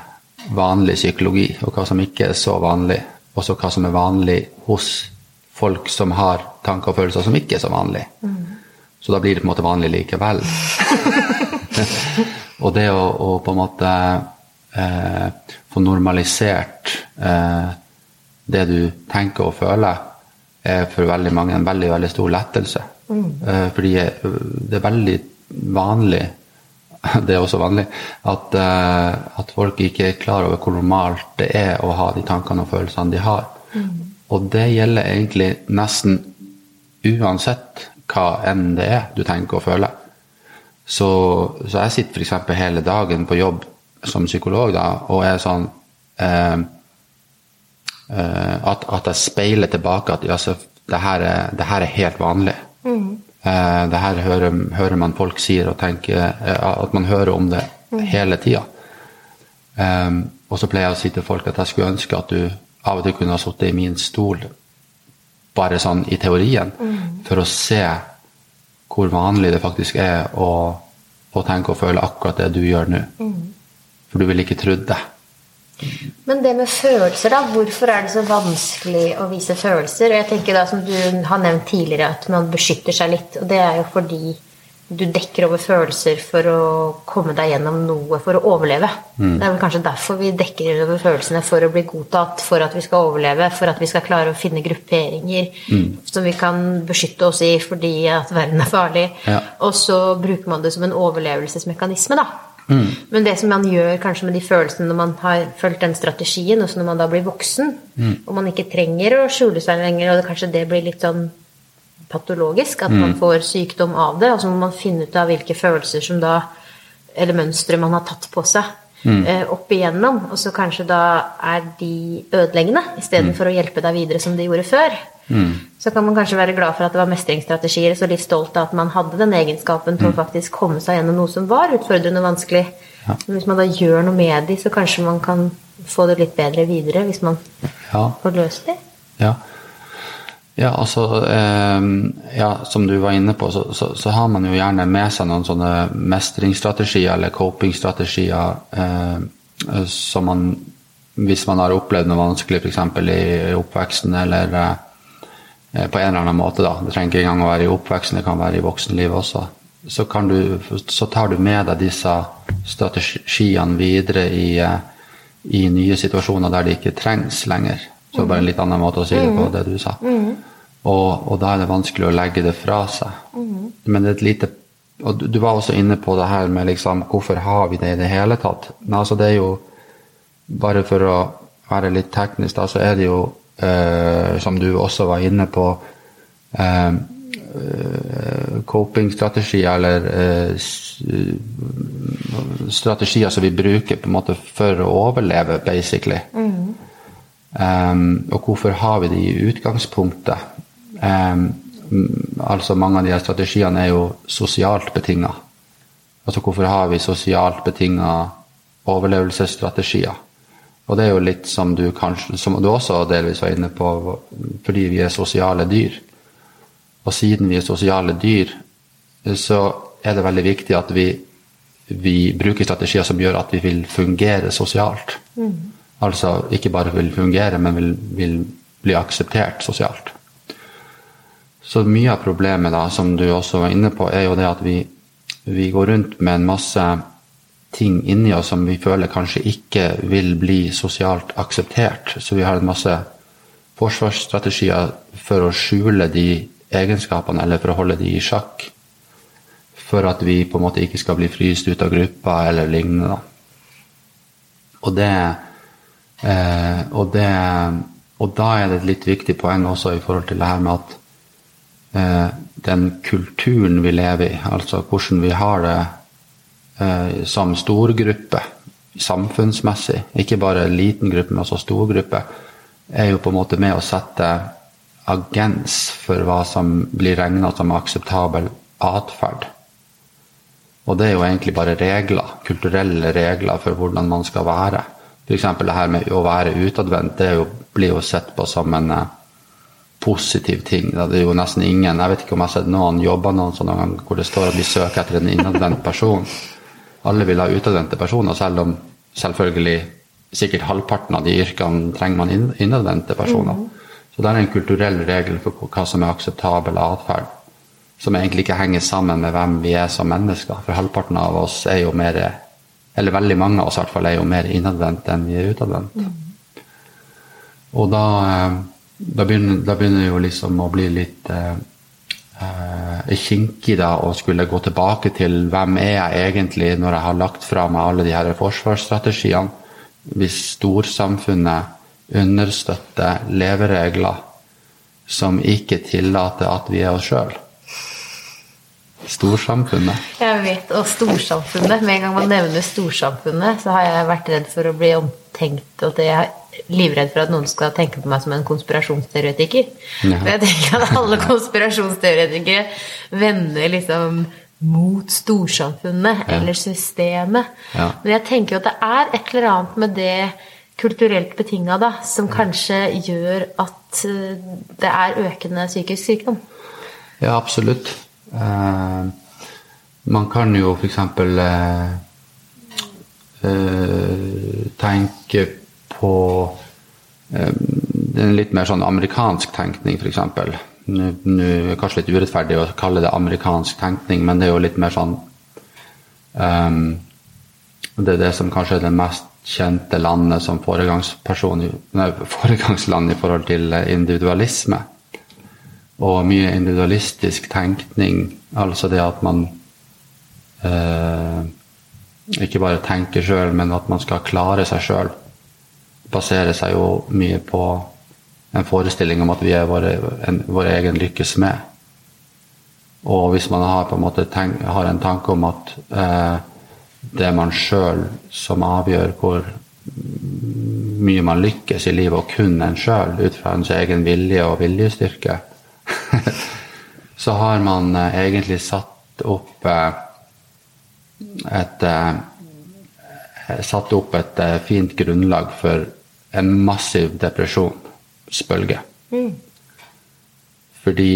vanlig psykologi, og hva som ikke er så vanlig. Også hva som er vanlig hos folk som har tanker og følelser som ikke er så vanlig. Så da blir det på en måte vanlig likevel. og det å, å på en måte eh, få normalisert eh, det du tenker og føler, er for veldig mange en veldig, veldig stor lettelse. Mm. fordi eh, det er veldig vanlig, det er også vanlig, at, eh, at folk ikke er klar over hvor normalt det er å ha de tankene og følelsene de har. Og det gjelder egentlig nesten uansett hva enn det er du tenker og føler. Så, så jeg sitter f.eks. hele dagen på jobb som psykolog da, og er sånn eh, eh, at, at jeg speiler tilbake at altså, det, her er, det her er helt vanlig. Eh, det her hører, hører man folk sier og tenker eh, At man hører om det hele tida. Eh, og så pleier jeg å si til folk at jeg skulle ønske at du av og til kunne ha sittet i min stol bare sånn i teorien, for å se hvor vanlig det faktisk er å, å tenke og føle akkurat det du gjør nå. For du ville ikke trodd det. Men det med følelser, da. Hvorfor er det så vanskelig å vise følelser? Og jeg tenker da, som du har nevnt tidligere, at man beskytter seg litt. Og det er jo fordi du dekker over følelser for å komme deg gjennom noe, for å overleve. Det er vel kanskje derfor vi dekker over følelsene, for å bli godtatt, for at vi skal overleve, for at vi skal klare å finne grupperinger som vi kan beskytte oss i fordi at verden er farlig. Ja. Og så bruker man det som en overlevelsesmekanisme, da. Men det som man gjør kanskje med de følelsene når man har fulgt den strategien, også når man da blir voksen, og man ikke trenger å skjule seg lenger, og det, kanskje det blir litt sånn patologisk, at man får sykdom av det, og så må man finne ut av hvilke følelser som da Eller mønstre man har tatt på seg eh, opp igjennom, og så kanskje da er de ødeleggende istedenfor å hjelpe deg videre som de gjorde før. Så kan man kanskje være glad for at det var mestringsstrategier, så litt stolt av at man hadde den egenskapen til å faktisk komme seg gjennom noe som var utfordrende og vanskelig. Men hvis man da gjør noe med de, så kanskje man kan få det litt bedre videre hvis man Ja. får løst de. Ja. Ja, altså eh, ja, Som du var inne på, så, så, så har man jo gjerne med seg noen sånne mestringsstrategier eller copingstrategier eh, som man Hvis man har opplevd noe vanskelig f.eks. i oppveksten eller eh, på en eller annen måte, da. Det trenger ikke engang å være i oppveksten, det kan være i voksenlivet også. Så, du, så tar du med deg disse strategiene videre i, eh, i nye situasjoner der de ikke trengs lenger. Så bare en litt annen måte å si det på, det du sa. Og, og da er det vanskelig å legge det fra seg. Men det er et lite Og du, du var også inne på det her med liksom Hvorfor har vi det i det hele tatt? Men altså, det er jo Bare for å være litt teknisk, da, så er det jo, eh, som du også var inne på eh, eh, Coping-strategier eller eh, strategier som vi bruker på en måte for å overleve, basically. Um, og hvorfor har vi det i utgangspunktet? Um, mm, altså Mange av de her strategiene er jo sosialt betinga. Altså hvorfor har vi sosialt betinga overlevelsesstrategier? Og det er jo litt som du kanskje, som du også delvis var inne på, fordi vi er sosiale dyr. Og siden vi er sosiale dyr, så er det veldig viktig at vi, vi bruker strategier som gjør at vi vil fungere sosialt. Altså ikke bare vil fungere, men vil, vil bli akseptert sosialt. Så mye av problemet, da, som du også var inne på, er jo det at vi, vi går rundt med en masse ting inni oss som vi føler kanskje ikke vil bli sosialt akseptert. Så vi har en masse forsvarsstrategier for å skjule de egenskapene, eller for å holde de i sjakk. For at vi på en måte ikke skal bli fryst ut av gruppa eller lignende. Og det, eh, og det Og da er det et litt viktig poeng også i forhold til det her med at eh, den kulturen vi lever i, altså hvordan vi har det eh, som storgruppe samfunnsmessig, ikke bare liten gruppe, men også stor gruppe, er jo på en måte med å sette agens for hva som blir regna som akseptabel atferd. Og det er jo egentlig bare regler, kulturelle regler for hvordan man skal være. F.eks. det her med å være utadvendt, det jo, blir jo sett på som en uh, positiv ting. Det er jo nesten ingen Jeg vet ikke om jeg har sett noen jobber noen sånne ganger hvor det står at vi søker etter en innadvendt person. Alle vil ha utadvendte personer, selv om selvfølgelig sikkert halvparten av de yrkene trenger man innadvendte personer. Mm. Så det er en kulturell regel for hva som er akseptabel atferd, som egentlig ikke henger sammen med hvem vi er som mennesker. For halvparten av oss er jo mer eller veldig mange av oss i hvert fall er jo mer innadvendt enn vi er utadvendt. Mm. Og da, eh, da, begynner, da begynner det jo liksom å bli litt eh, eh, kinkig da å skulle gå tilbake til hvem er jeg egentlig når jeg har lagt fra meg alle de her forsvarsstrategiene, hvis storsamfunnet understøtter leveregler som ikke tillater at vi er oss sjøl. Storsamfunnet. Jeg vet, og storsamfunnet. Med en gang man nevner storsamfunnet, så har jeg vært redd for å bli omtenkt. Og jeg er livredd for at noen skal tenke på meg som en konspirasjonsteoretiker. Ja. For jeg tenker at alle konspirasjonsteoretikere vender liksom mot storsamfunnet ja. eller systemet. Ja. Men jeg tenker jo at det er et eller annet med det kulturelt betinga da, som kanskje gjør at eh, det er økende psykisk sykdom. Ja, absolutt. Uh, man kan jo f.eks. Uh, uh, tenke på en litt mer sånn amerikansk tenkning, f.eks. Nå er det kanskje litt urettferdig å kalle det amerikansk tenkning, men det er jo litt mer sånn um, Det er det som kanskje er det mest kjente landet som foregangsperson, foregangsland i forhold til individualisme og mye individualistisk tenkning. Altså det at man eh, ikke bare tenker sjøl, men at man skal klare seg sjøl. Baserer seg jo mye på en forestilling om at vi er vår egen lykkes med. Og hvis man har, en, tenk, har en tanke om at eh, det er man sjøl som avgjør hvor mye man lykkes i livet, og kun en sjøl, ut fra ens egen vilje og viljestyrke, så har man eh, egentlig satt opp eh, et eh, satt opp et fint grunnlag for en massiv depresjonsbølge. Mm. Fordi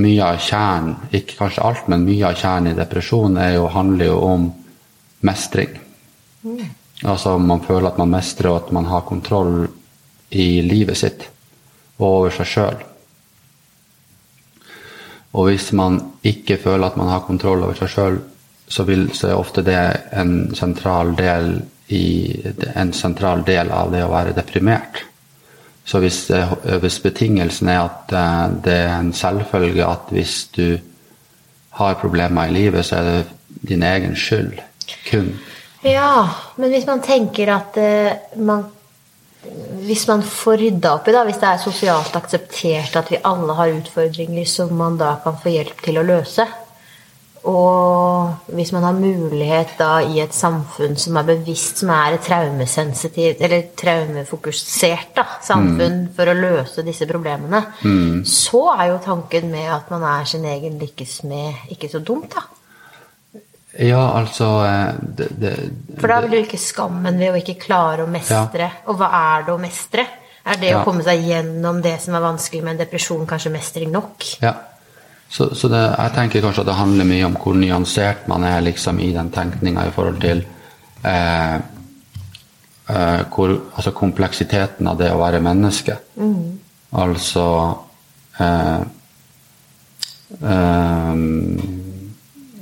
mye av kjernen, ikke kanskje alt, men mye av kjernen i depresjon jo, handler jo om mestring. Mm. Altså man føler at man mestrer, og at man har kontroll i livet sitt og over seg sjøl. Og hvis man ikke føler at man har kontroll over seg sjøl, så, så, er ofte det en sentral, del i, en sentral del av det å være deprimert. Så hvis, hvis betingelsen er at eh, det er en selvfølge at hvis du har problemer i livet, så er det din egen skyld. Kun. Ja, men hvis man tenker at uh, man hvis man får rydda opp i det, hvis det er sosialt akseptert at vi alle har utfordringer som man da kan få hjelp til å løse, og hvis man har mulighet da i et samfunn som er bevisst, som er et traumesensitivt eller traumefokusert da, samfunn mm. for å løse disse problemene, mm. så er jo tanken med at man er sin egen lykkes med, ikke så dumt, da. Ja, altså eh, det, det, For da vil du ikke skammen ved å ikke klare å mestre. Ja. Og hva er det å mestre? Er det ja. å komme seg gjennom det som er vanskelig med en depresjon, kanskje mestring nok? Ja. Så, så det, jeg tenker kanskje at det handler mye om hvor nyansert man er liksom, i den tenkninga i forhold til eh, eh, hvor, altså kompleksiteten av det å være menneske. Mm. Altså eh, eh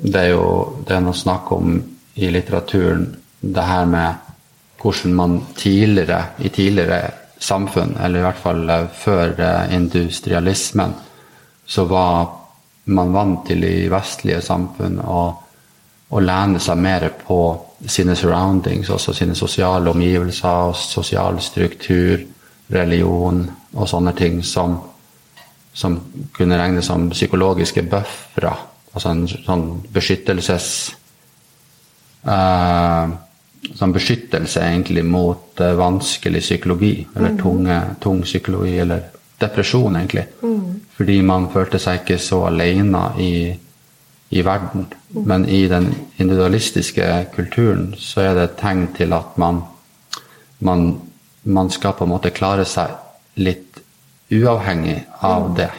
det er jo det er noe snakk om i litteraturen det her med hvordan man tidligere, i tidligere samfunn, eller i hvert fall eh, før eh, industrialismen, så var man vant til i vestlige samfunn å, å lene seg mer på sine surroundings, også sine sosiale omgivelser, sosial struktur, religion og sånne ting som som kunne regnes som psykologiske buffere. Altså en sånn beskyttelses uh, Sånn beskyttelse egentlig mot uh, vanskelig psykologi, eller tunge, tung psykologi, eller depresjon, egentlig. Fordi man følte seg ikke så alene i, i verden. Men i den individualistiske kulturen så er det et tegn til at man, man, man skal på en måte klare seg litt uavhengig av det.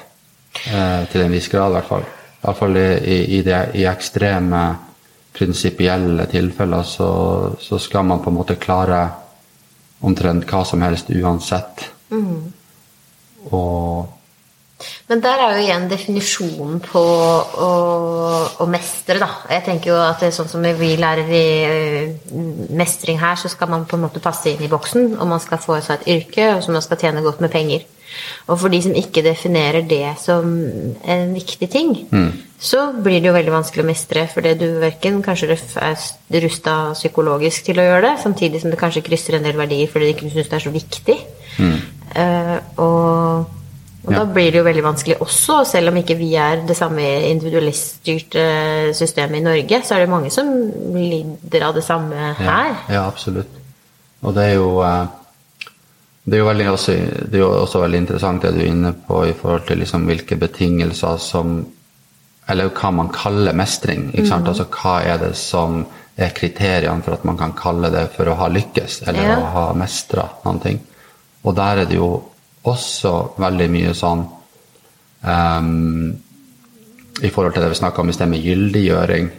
Eh, til en viss grad, i hvert fall. I hvert fall i, i, det, i ekstreme prinsipielle tilfeller så, så, skal man på en måte klare omtrent hva som helst uansett. Mm. Og Men der er jo igjen definisjonen på å, å mestre, da. Jeg tenker jo at det er sånn som vi lærer i eh, mestring her, så skal man på en måte passe inn i boksen, og man skal få seg et yrke, og så man skal tjene godt med penger. Og for de som ikke definerer det som en viktig ting, så blir det jo veldig vanskelig å mestre, fordi du verken kanskje er rusta psykologisk til å gjøre det, samtidig som det kanskje krysser en del verdier fordi du ikke syns det er så viktig. Eh, og, og Ja. da blir det jo veldig vanskelig også, selv om ikke vi er det samme individualiststyrte systemet i Norge, så er det mange som lider av det samme her. Ja, ja, absolutt. Og det er jo eh, det er, jo veldig, også, det er jo også veldig interessant det du er inne på i forhold til liksom hvilke betingelser som Eller hva man kaller mestring. ikke sant? Altså hva er det som er kriteriene for at man kan kalle det for å ha lykkes, eller Ja. å ha mestra noen ting. Og der er det jo også veldig mye sånn um, I forhold til det vi snakka om i sted med gyldiggjøring,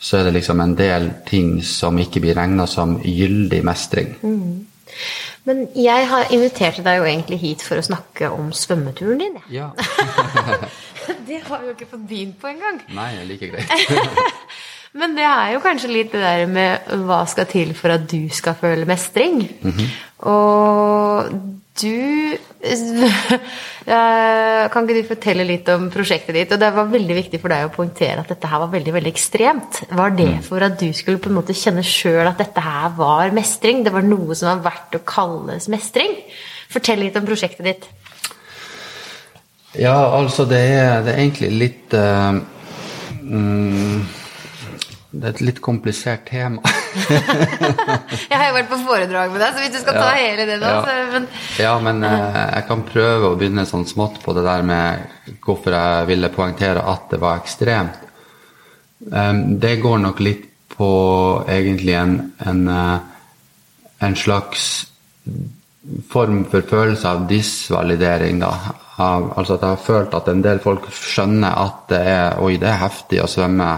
så er det liksom en del ting som ikke blir regna som gyldig mestring. Men jeg har invitert deg jo egentlig hit for å snakke om svømmeturen din. jeg. Ja. Det har vi jo ikke fått begynt på engang. Nei, det like greit. Men det er jo kanskje litt det der med hva skal til for at du skal føle mestring. Og du Eh, Kan ikke du fortelle litt om prosjektet ditt? Og det var veldig viktig for deg å poengtere at dette her var veldig veldig ekstremt. Var det for at du skulle på en måte kjenne sjøl at dette her var mestring? Det var noe som var verdt å kalles mestring? Fortell litt om prosjektet ditt. Ja, altså det er, det er egentlig litt uh, mm, Det er et litt komplisert tema. Jeg har jo vært på foredrag med deg, så hvis du skal ta Ja. hele det nå Ja. så, men, Ja, men eh, jeg kan prøve å begynne sånn smått på det der med hvorfor jeg ville poengtere at det var ekstremt. Um, det går nok litt på egentlig en, en, eh, en slags form for følelse av disvalidering. Da. Av, altså at jeg har følt at en del folk skjønner at det er, oi, det er heftig å svømme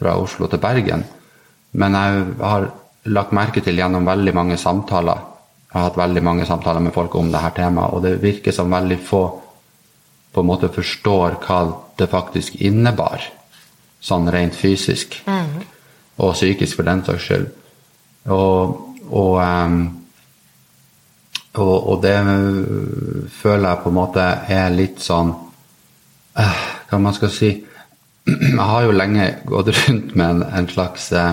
fra Oslo til Bergen. Men jeg har lagt merke til gjennom veldig mange samtaler Jeg har hatt veldig mange samtaler med folk om dette temaet, og det virker som veldig få på en måte forstår hva det faktisk innebar, sånn rent fysisk. Og psykisk, for den saks skyld. Og, og, em, og, og det føler jeg på en måte er litt sånn eh, Hva man skal si Jeg har jo lenge gått rundt med en, en slags eh,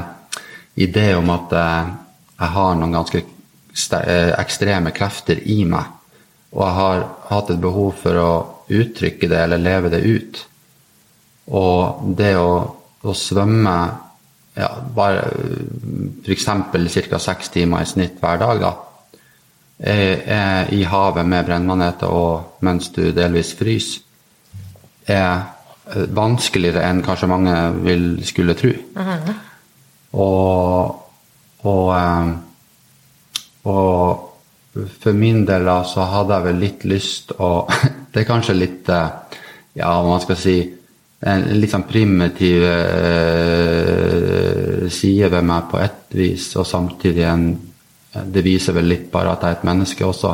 idé om at eh, jeg har noen ganske eh, ekstreme krefter i meg. Og jeg har hatt et behov for å uttrykke det eller leve det ut. Og det å, å svømme ja, bare f.eks. ca. seks timer i snitt hver dag, da, er, er i havet med brennmaneter og mens du delvis fryser, er eh, vanskeligere enn kanskje mange vil skulle tro. Og, og, eh, og for min del da, så hadde jeg vel litt lyst å Det er kanskje litt eh, Ja, man skal si En litt sånn primitiv eh, side ved meg på ett vis, og samtidig en Det viser vel litt bare at jeg er et menneske også.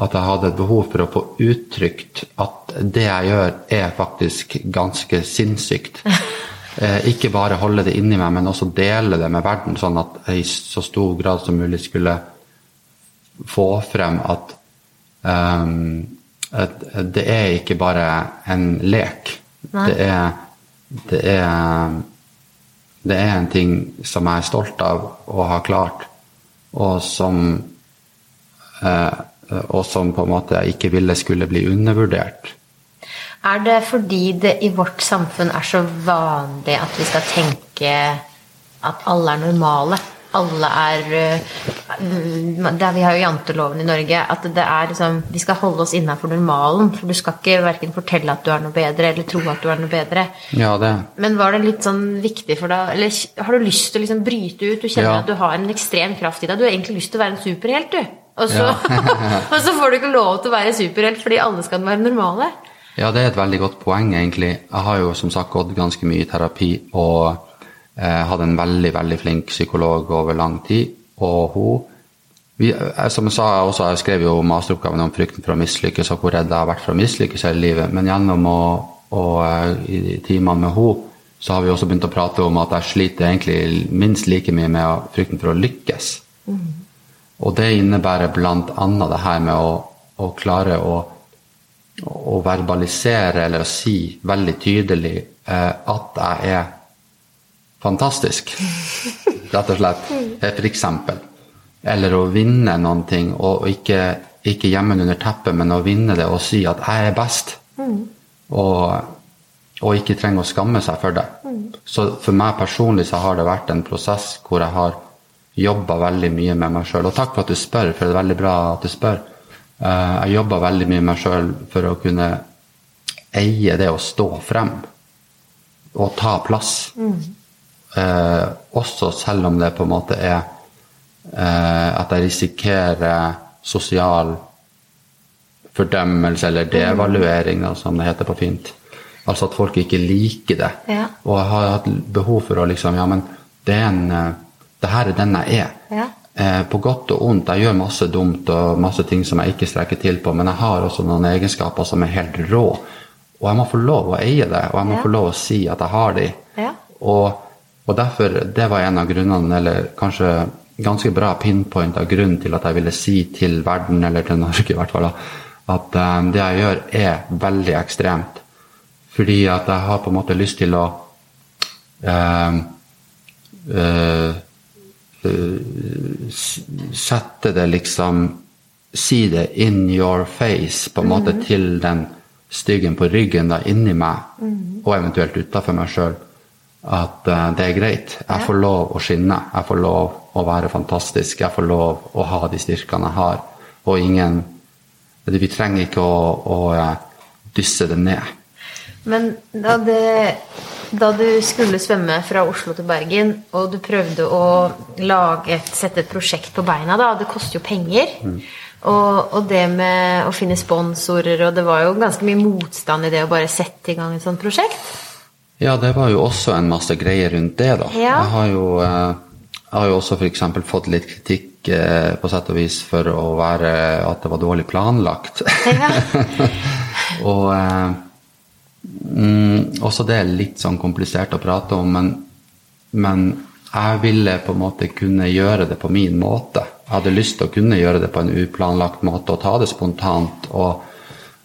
At jeg hadde et behov for å få uttrykt at det jeg gjør, er faktisk ganske sinnssykt. Eh, ikke bare holde det inni meg, men også dele det med verden, sånn at jeg i så stor grad som mulig skulle få frem at, um, at det er ikke bare en lek. Det er, det er det er en ting som jeg er stolt av å ha klart, og som, eh, og som på en måte jeg ikke ville skulle bli undervurdert. Er det fordi det i vårt samfunn er så vanlig at vi skal tenke at alle er normale? Alle er øh, der Vi har jo janteloven i Norge. At det er liksom Vi skal holde oss innafor normalen. For du skal ikke verken fortelle at du er noe bedre, eller tro at du er noe bedre. Ja, det. Men var det litt sånn viktig for deg Eller har du lyst til å liksom bryte ut? Du kjenner Ja. at du har en ekstrem kraft i deg. Du har egentlig lyst til å være en superhelt, du. Og så, Ja. og så får du ikke lov til å være superhelt fordi alle skal være normale. Ja, det er et veldig godt poeng, egentlig. Jeg har jo som sagt gått ganske mye i terapi og eh, hatt en veldig, veldig flink psykolog over lang tid. Og hun vi, eh, Som jeg sa også, jeg skrev jo masteroppgaven om frykten for å mislykkes og hvor redd jeg har vært for å mislykkes hele livet. Men gjennom å, å eh, i timene med henne, så har vi også begynt å prate om at jeg sliter egentlig minst like mye med frykten for å lykkes. Og det innebærer annet det her med å, å klare å å verbalisere eller å si veldig tydelig eh, at jeg er fantastisk. Rett og slett. Eh, For eksempel. Eller å vinne noen ting, og ikke, ikke gjemme det under teppet, men å vinne det og si at jeg er best. Og, og ikke trenge å skamme seg for det. Så for meg personlig så har det vært en prosess hvor jeg har jobba veldig mye med meg sjøl. Og takk for at du spør, for det er veldig bra at du spør. Eh, jeg jobba veldig mye med meg sjøl for å kunne eie det å stå frem og ta plass. Eh, også selv om det på en måte er eh, at jeg risikerer sosial fordømmelse eller devaluering, da, som det heter på fint. Altså at folk ikke liker det. Ja. Og jeg har hatt behov for å liksom Ja, men det er en eh, Det her er den jeg er. Ja. Eh, på godt og ondt. Jeg gjør masse dumt og masse ting som jeg ikke strekker til på, men jeg har også noen egenskaper som er helt rå. Og jeg må få lov å eie det, og jeg må Ja. få lov å si at jeg har de. Ja. Og, og derfor, det var en av grunnene, eller kanskje ganske bra pinpoint av grunnen til at jeg ville si til verden, eller til Norge i hvert fall, at eh, det jeg gjør er veldig ekstremt. Fordi at jeg har på en måte lyst til å eh, s- sette det liksom Si det in your face, på en måte til den styggen på ryggen da inni meg, og eventuelt utafor meg sjøl, at uh, det er greit. Jeg får lov å skinne. Jeg får lov å være fantastisk. Jeg får lov å ha de styrkene jeg har. Og ingen Vi trenger ikke å, å eh, dysse det ned. Men da, det, da du skulle svømme fra Oslo til Bergen, og du prøvde å et, sette et prosjekt på beina, da, det koster jo penger. Og, og det med å finne sponsorer, og det var jo ganske mye motstand i det å bare sette i gang et sånt prosjekt. Ja, det var jo også en masse greier rundt det, da. Ja. Jeg har jo, eh, jeg har jo også f.eks. fått litt kritikk eh, på sett og vis for å være at det var dårlig planlagt. Ja. og eh, mm, også det er litt sånn komplisert å prate om, men, men jeg ville på en måte kunne gjøre det på min måte. Jeg hadde lyst til å kunne gjøre det på en uplanlagt måte og ta det spontant og,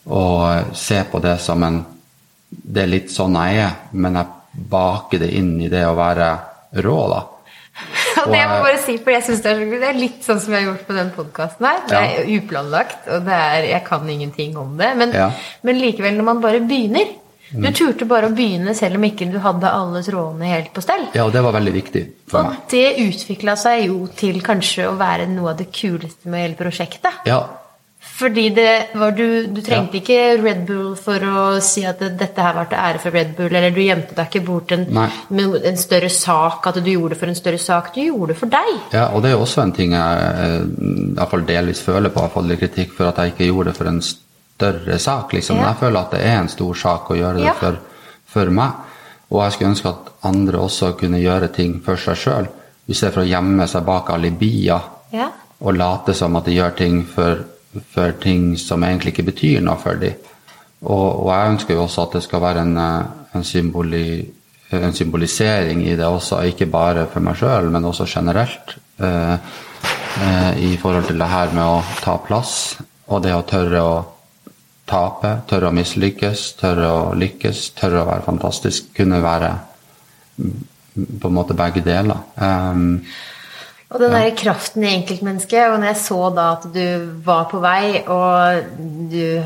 og se på det som en Det er litt sånn jeg er, men jeg baker det inn i det å være rå, da. Og det jeg må bare si, for jeg synes det er så. Det er litt sånn som jeg har gjort på den podkasten her. Det er uplanlagt, og det er, jeg kan ingenting om det. Men, Ja. men likevel, når man bare begynner Du turte bare å begynne selv om ikke du hadde alle trådene helt på stell. Ja, og det var veldig viktig for meg. Og det utvikla seg jo til kanskje å være noe av det kuleste med hele prosjektet. Ja, Fordi det var du Du trengte ikke Red Bull for å si at dette her var til ære for Red Bull, eller du gjemte deg ikke bort en, en større sak, at du gjorde det for en større sak. Du gjorde det for deg. Ja, og det er også en ting jeg eh, i hvert fall delvis føler på. Jeg har fått litt kritikk for at jeg ikke gjorde det for en større sak. liksom. Ja. Jeg føler at det er en stor sak å gjøre det Ja. for, for meg. Og jeg skulle ønske at andre også kunne gjøre ting for seg sjøl, for å gjemme seg bak alibier Ja. og late som at de gjør ting for, for ting som egentlig ikke betyr noe for dem. Og, og jeg ønsker jo også at det skal være en, eh, en, symboli, en symbolisering i det også, ikke bare for meg sjøl, men også generelt. Eh, eh, I forhold til det her med å ta plass, og det å tørre å tape, tørre å mislykkes, tørre å lykkes, tørre å være fantastisk. Kunne være på en måte begge deler. Um, Og den der kraften i enkeltmennesket, og når jeg så da at du var på vei, og du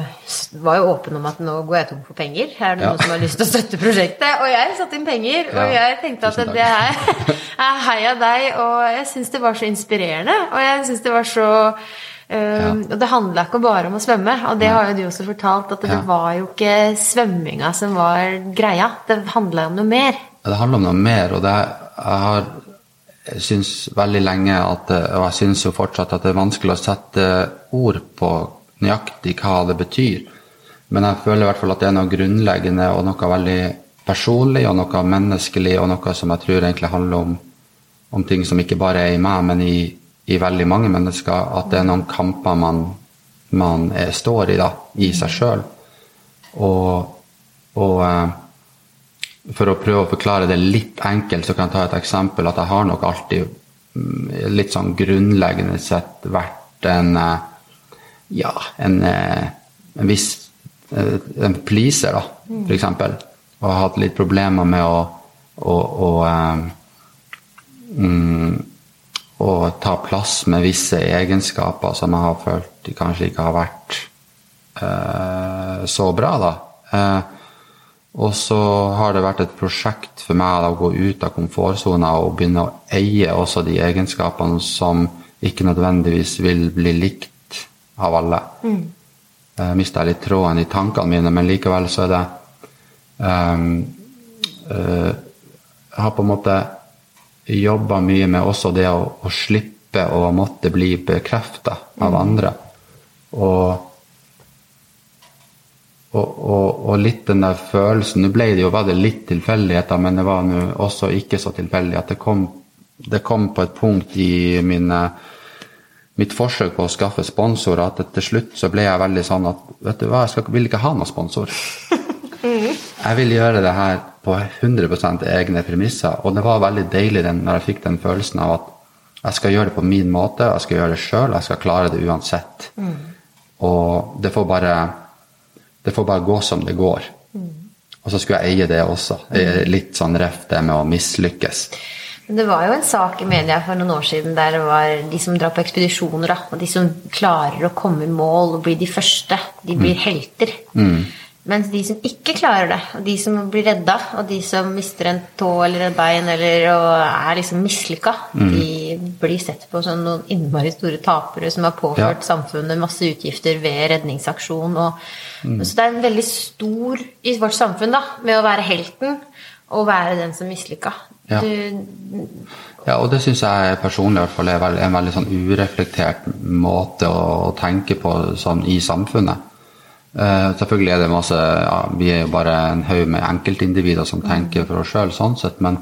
var jo åpen om at nå går jeg tom for penger, er det Ja. noen som har lyst til å støtte prosjektet? Og jeg satte inn penger, og Ja, jeg tenkte at det her er heia deg, og jeg syns det var så inspirerende, og jeg syns det var så eh, Og det handla ikke bare om å svømme, og det har jo du også fortalt, at det Ja. var jo ikke svømminga som var greia, det handla om noe mer. Det handler om noe mer, og det jeg har jeg syns veldig lenge at Og jeg syns jo fortsatt at det er vanskelig å sette ord på nøyaktig hva det betyr. Men jeg føler i hvert fall at det er noe grunnleggende og noe veldig personlig og noe menneskelig og noe som jeg tror egentlig handler om, om ting som ikke bare er i meg, men i, i veldig mange mennesker. At det er noen kamper man, man er, står i da, i seg sjøl. Og, og eh, for å prøve å forklare det litt enkelt, så kan jeg ta et eksempel. At jeg har nok alltid mm, litt sånn grunnleggende sett vært en eh, Ja, en, eh, en viss En pleaser, da, eksempel. Og har hatt litt problemer med å, å, å eh, å ta plass med visse egenskaper som jeg har følt kanskje ikke har vært eh, så bra, da. Eh, og så har det vært et prosjekt for meg da, å gå ut av komfortsona og begynne å eie også de egenskapene som ikke nødvendigvis vil bli likt av alle. Mm. Jeg mista litt tråden i tankene mine, men likevel så er det eh, Jeg har på en måte jobba mye med også det å, å slippe å måtte bli bekrefta av andre. Og og, og, og, litt den der følelsen Nå ble det jo var det litt tilfeldigheter, men det var nå også ikke så tilfeldig at det kom, det kom på et punkt i mine, mitt forsøk på å skaffe sponsorer at til slutt så ble jeg veldig sånn at vet du hva, jeg skal, vil ikke ha noen sponsor. Jeg vil gjøre det her på 100% egne premisser, og det var veldig deilig den, når jeg fikk den følelsen av at jeg skal gjøre det på min måte, jeg skal gjøre det sjøl, jeg skal klare det uansett. Mm. Og det får bare det får bare gå som det går. Mm. Og så skulle jeg eie det også. Litt sånn ref det med å mislykkes. Men det var jo en sak i media for noen år siden der det var de som drar på ekspedisjoner, da, og de som klarer å komme i mål og bli de første, de blir mm. helter. Mm. Mens de som ikke klarer det, og de som blir redda, og de som mister en tå eller et bein eller er liksom mislykka, mm. de blir sett på som noen innmari store tapere som har påført ja. samfunnet masse utgifter ved redningsaksjon. Og, mm. Så det er en veldig stor i vårt samfunn da, med å være helten og være den som mislykka. Ja. ja, og det syns jeg personlig i hvert fall er en veldig sånn ureflektert måte å tenke på sånn i samfunnet. Uh, selvfølgelig er det masse ja, Vi er jo bare en haug med enkeltindivider som tenker for oss sjøl, sånn sett, men,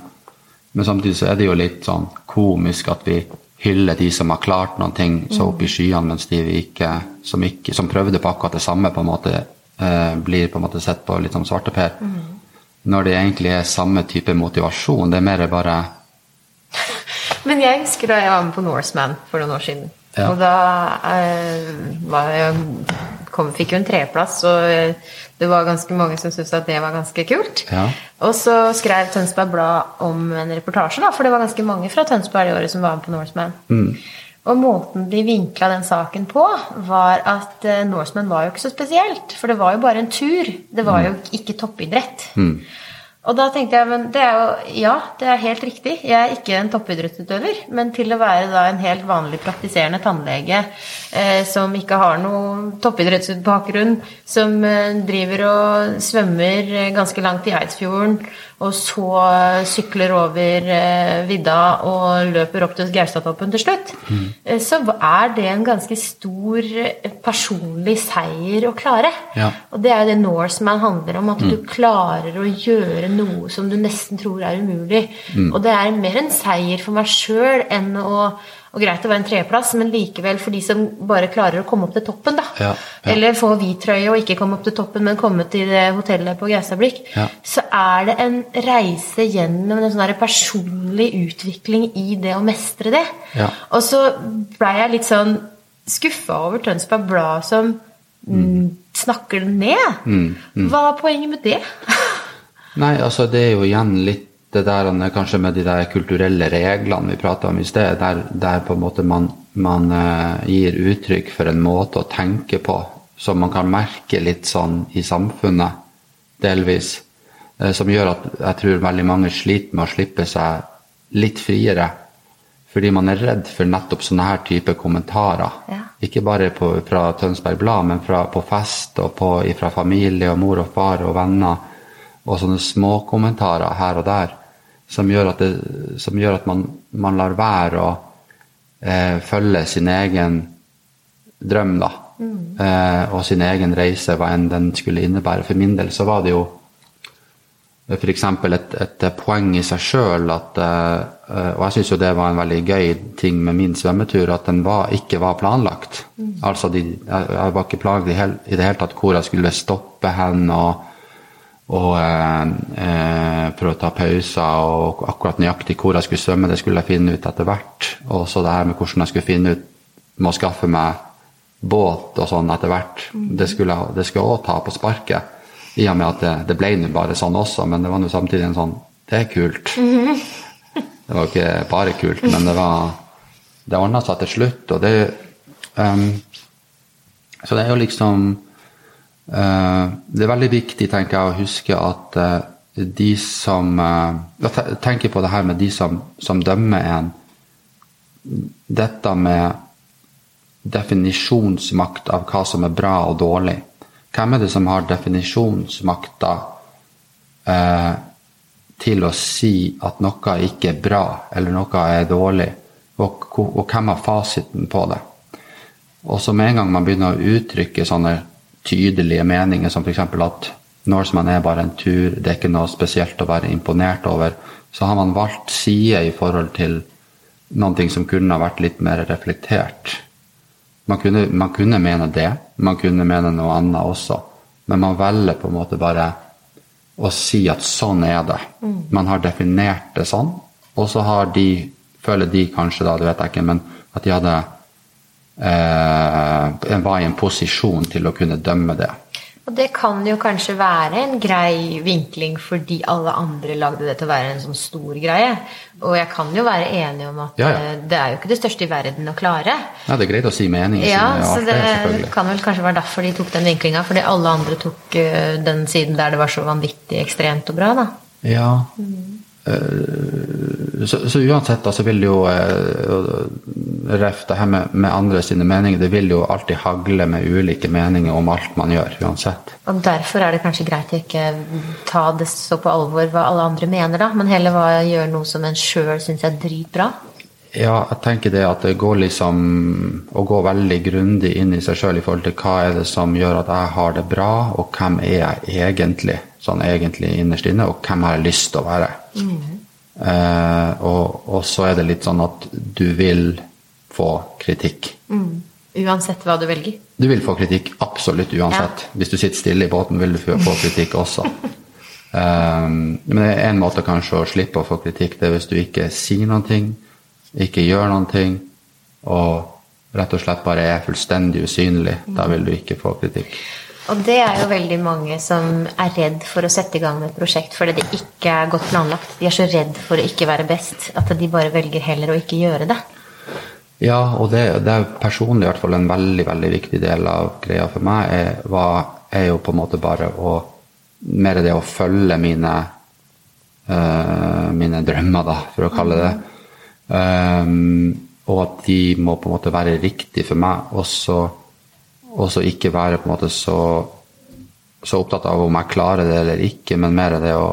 men, samtidig så er det jo litt sånn komisk at vi hyller de som har klart noen ting så opp i skyene, mens de vi ikke som, ikke, som prøvde på akkurat det samme, på en måte uh, blir på en måte sett på litt som svarteper. Mm. Når det egentlig er samme type motivasjon. Det er mer bare Men jeg husker da jeg var med på Norseman for noen år siden. Ja. Og da uh, var jeg kom, fikk jo en treplass, og det var ganske mange som syntes at det var ganske kult. Ja. Og så skrev Tønsberg Blad om en reportasje, da, for det var ganske mange fra Tønsberg i året som var med på Norseman. Mm. Og måten de vinkla den saken på, var at uh, Norseman var jo ikke så spesielt. For det var jo bare en tur. Det var jo ikke toppidrett. Mm. Og da tenkte jeg men det er jo, ja, det er helt riktig. Jeg er ikke en toppidrettsutøver. Men til å være da en helt vanlig praktiserende tannlege eh, som ikke har noen toppidrettsbakgrunn, som eh, driver og svømmer eh, ganske langt i Eidsfjorden, og så sykler over eh, vidda og løper opp til Gaustatoppen til slutt, Mm. eh, så er det en ganske stor eh, personlig seier å klare. Ja. Og det er jo det Norseman handler om, at du klarer å gjøre noe som du nesten tror er umulig. Og det er mer en seier for meg sjøl enn å og greit å være en treplass, men likevel for de som bare klarer å komme opp til toppen, da. Ja, ja. Eller få hvit trøye og ikke komme opp til toppen, men komme til hotellet på Gaustablikk. Ja. Så er det en reise gjennom en sånn personlig utvikling i det å mestre det. Ja. Og så blei jeg litt sånn skuffa over Tønsberg Blad som mm. snakker det ned. Mm, Hva er poenget med det? Nei, altså det er jo igjen litt det der kanskje med de der kulturelle reglene vi prata om i sted, der, der, på en måte man, man uh, gir uttrykk for en måte å tenke på som man kan merke litt sånn i samfunnet, delvis. Uh, som gjør at jeg tror veldig mange sliter med å slippe seg litt friere. Fordi man er redd for nettopp sånne her type kommentarer. Ja. Ikke bare på, fra Tønsberg Blad, men fra, på fest og på, fra familie og mor og far og venner og sånne småkommentarer her og der som gjør at, det, som gjør at man, man, lar være å eh, følge sin egen drøm, da. Mm. Eh, og sin egen reise, hva enn den skulle innebære. For min del så var det jo f.eks. Et, et poeng i seg sjøl at eh, Og jeg syns jo det var en veldig gøy ting med min svømmetur, at den var, ikke var planlagt. Mm. Altså, de, jeg, jeg, var ikke plaget i, hel, i, det hele tatt hvor jeg skulle stoppe hen. og og eh, eh, prøve å ta pauser. Og akkurat nøyaktig hvor jeg skulle svømme, det skulle jeg finne ut etter hvert. Og så det her med hvordan jeg skulle finne ut med å skaffe meg båt og sånn etter hvert, mm. det skulle jeg òg ta på sparket. I og med at det, det ble nå bare sånn også, men det var nå samtidig en sånn Det er kult. Mm. Det var ikke bare kult, men det var Det ordna seg til slutt, og det um, Så det er jo liksom det er veldig viktig tenker jeg, å huske at eh, de som Jeg eh, tenker på det her med de som, som dømmer en. Dette med definisjonsmakt av hva som er bra og dårlig. Hvem er det som har definisjonsmakta eh, til å si at noe ikke er bra, eller noe er dårlig? Og, og, og hvem har fasiten på det? Og så med en gang man begynner å uttrykke sånne tydelige meninger, som f.eks. at Norseman er bare en tur, det er ikke noe spesielt å være imponert over, så har man valgt side i forhold til noe som kunne ha vært litt mer reflektert. Man kunne, man kunne mene det, man kunne mene noe annet også, men man velger på en måte bare å si at sånn er det. Mm. Man har definert det sånn, og så har de, føler de kanskje, da, det vet jeg ikke, men at de hadde var i en posisjon til å kunne dømme det. Og det kan jo kanskje være en grei vinkling fordi alle andre lagde det til å være en sånn stor greie. Og jeg kan jo være enig om at ja, ja. Eh, det er jo ikke det største i verden å klare. Ja, det er greit å si mening. Ja, så det, det kan vel kanskje være derfor de tok den vinklinga. Fordi alle andre tok uh, den siden der det var så vanvittig ekstremt og bra, da. Ja. Mm. Uh, så, så, uansett da, så vil jo uh, ref det her med, med, andre sine meninger, det vil jo alltid hagle med ulike meninger om alt man gjør, uansett. Og derfor er det kanskje greit å ikke ta det så på alvor hva alle andre mener, da, men heller hva gjør noe som en sjøl syns er dritbra? Ja, jeg tenker det at det går liksom å gå veldig grundig inn i seg sjøl i forhold til hva er det som gjør at jeg har det bra, og hvem er jeg egentlig, sånn egentlig innerst inne, og hvem har jeg lyst til å være. Mm. Eh, og, og, så er det litt sånn at du vil få kritikk. Mm. Uansett hva du velger? Du vil få kritikk absolutt uansett. Ja. Hvis du sitter stille i båten, vil du få kritikk også. um, men en måte kanskje å slippe å få kritikk, det er hvis du ikke sier noe, ikke gjør noen ting, og rett og slett bare er fullstendig usynlig. Da vil du ikke få kritikk. Og det er jo veldig mange som er redd for å sette i gang med et prosjekt fordi det ikke er godt planlagt. De er så redd for å ikke være best at de bare velger heller å ikke gjøre det. Ja, og det, det er personlig i hvert fall en veldig veldig viktig del av greia for meg. Er, var, er jo på en måte bare å Mer det å følge mine uh, mine drømmer, da, for å kalle det um, og at de må på en måte være riktig for meg. Og så ikke være på en måte så, så, opptatt av om jeg klarer det eller ikke, men mer det å,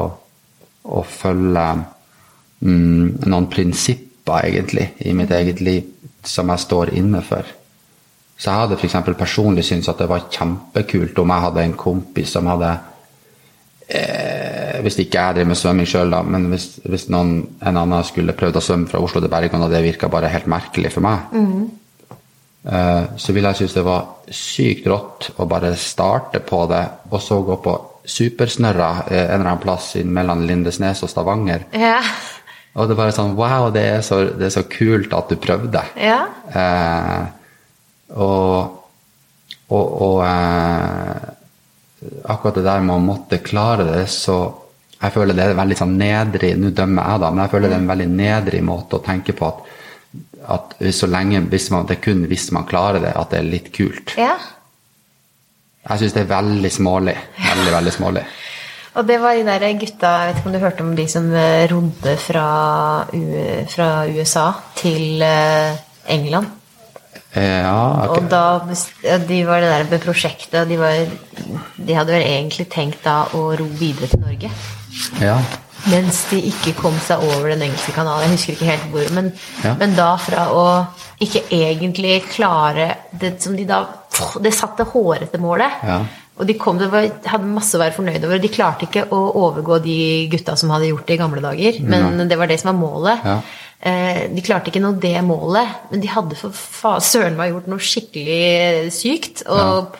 å følge um, noen prinsipper, egentlig, i mitt eget liv som jeg står inne for. Så jeg hadde f.eks. personlig syntes at det var kjempekult om jeg hadde en kompis som hadde eh, Hvis ikke jeg driver med svømming sjøl, da, men hvis, hvis noen, en annen skulle prøvd å svømme fra Oslo til Bergen, og det virka bare helt merkelig for meg, mm. eh, så ville jeg synes det var sykt rått å bare starte på det, og så gå på supersnørra eh, en eller annen plass mellom Lindesnes og Stavanger. Ja. Og det er bare sånn Wow, det er så, det er så kult at du prøvde. Ja. Eh, og, og, og eh, akkurat det der med å måtte klare det, så Jeg føler det er veldig sånn nedrig Nå dømmer jeg, da, men jeg føler det er en veldig nedrig måte å tenke på at, at så lenge hvis man, det er kun hvis man klarer det, at det er litt kult. Ja. Jeg syns det er veldig smålig. Veldig, veldig smålig. Og det var de der gutta Jeg vet ikke om du hørte om de som eh, rodde fra, fra USA til eh, England? Eh, Ja, okay. Og da De var det der med prosjektet, de, var, de hadde vel egentlig tenkt da å ro videre til Norge. Ja. Mens de ikke kom seg over den engelske kanalen. Jeg husker ikke helt hvor. Men, Ja. men da fra å ikke egentlig klare det som de da Det satte hårete målet. Ja. Og de kom, det var, hadde masse å være fornøyd over. De klarte ikke å overgå de gutta som hadde gjort det i gamle dager. Men det var det som var målet. Ja. Eh, de klarte ikke nå det målet, men de hadde for fa søren meg gjort noe skikkelig sykt. Og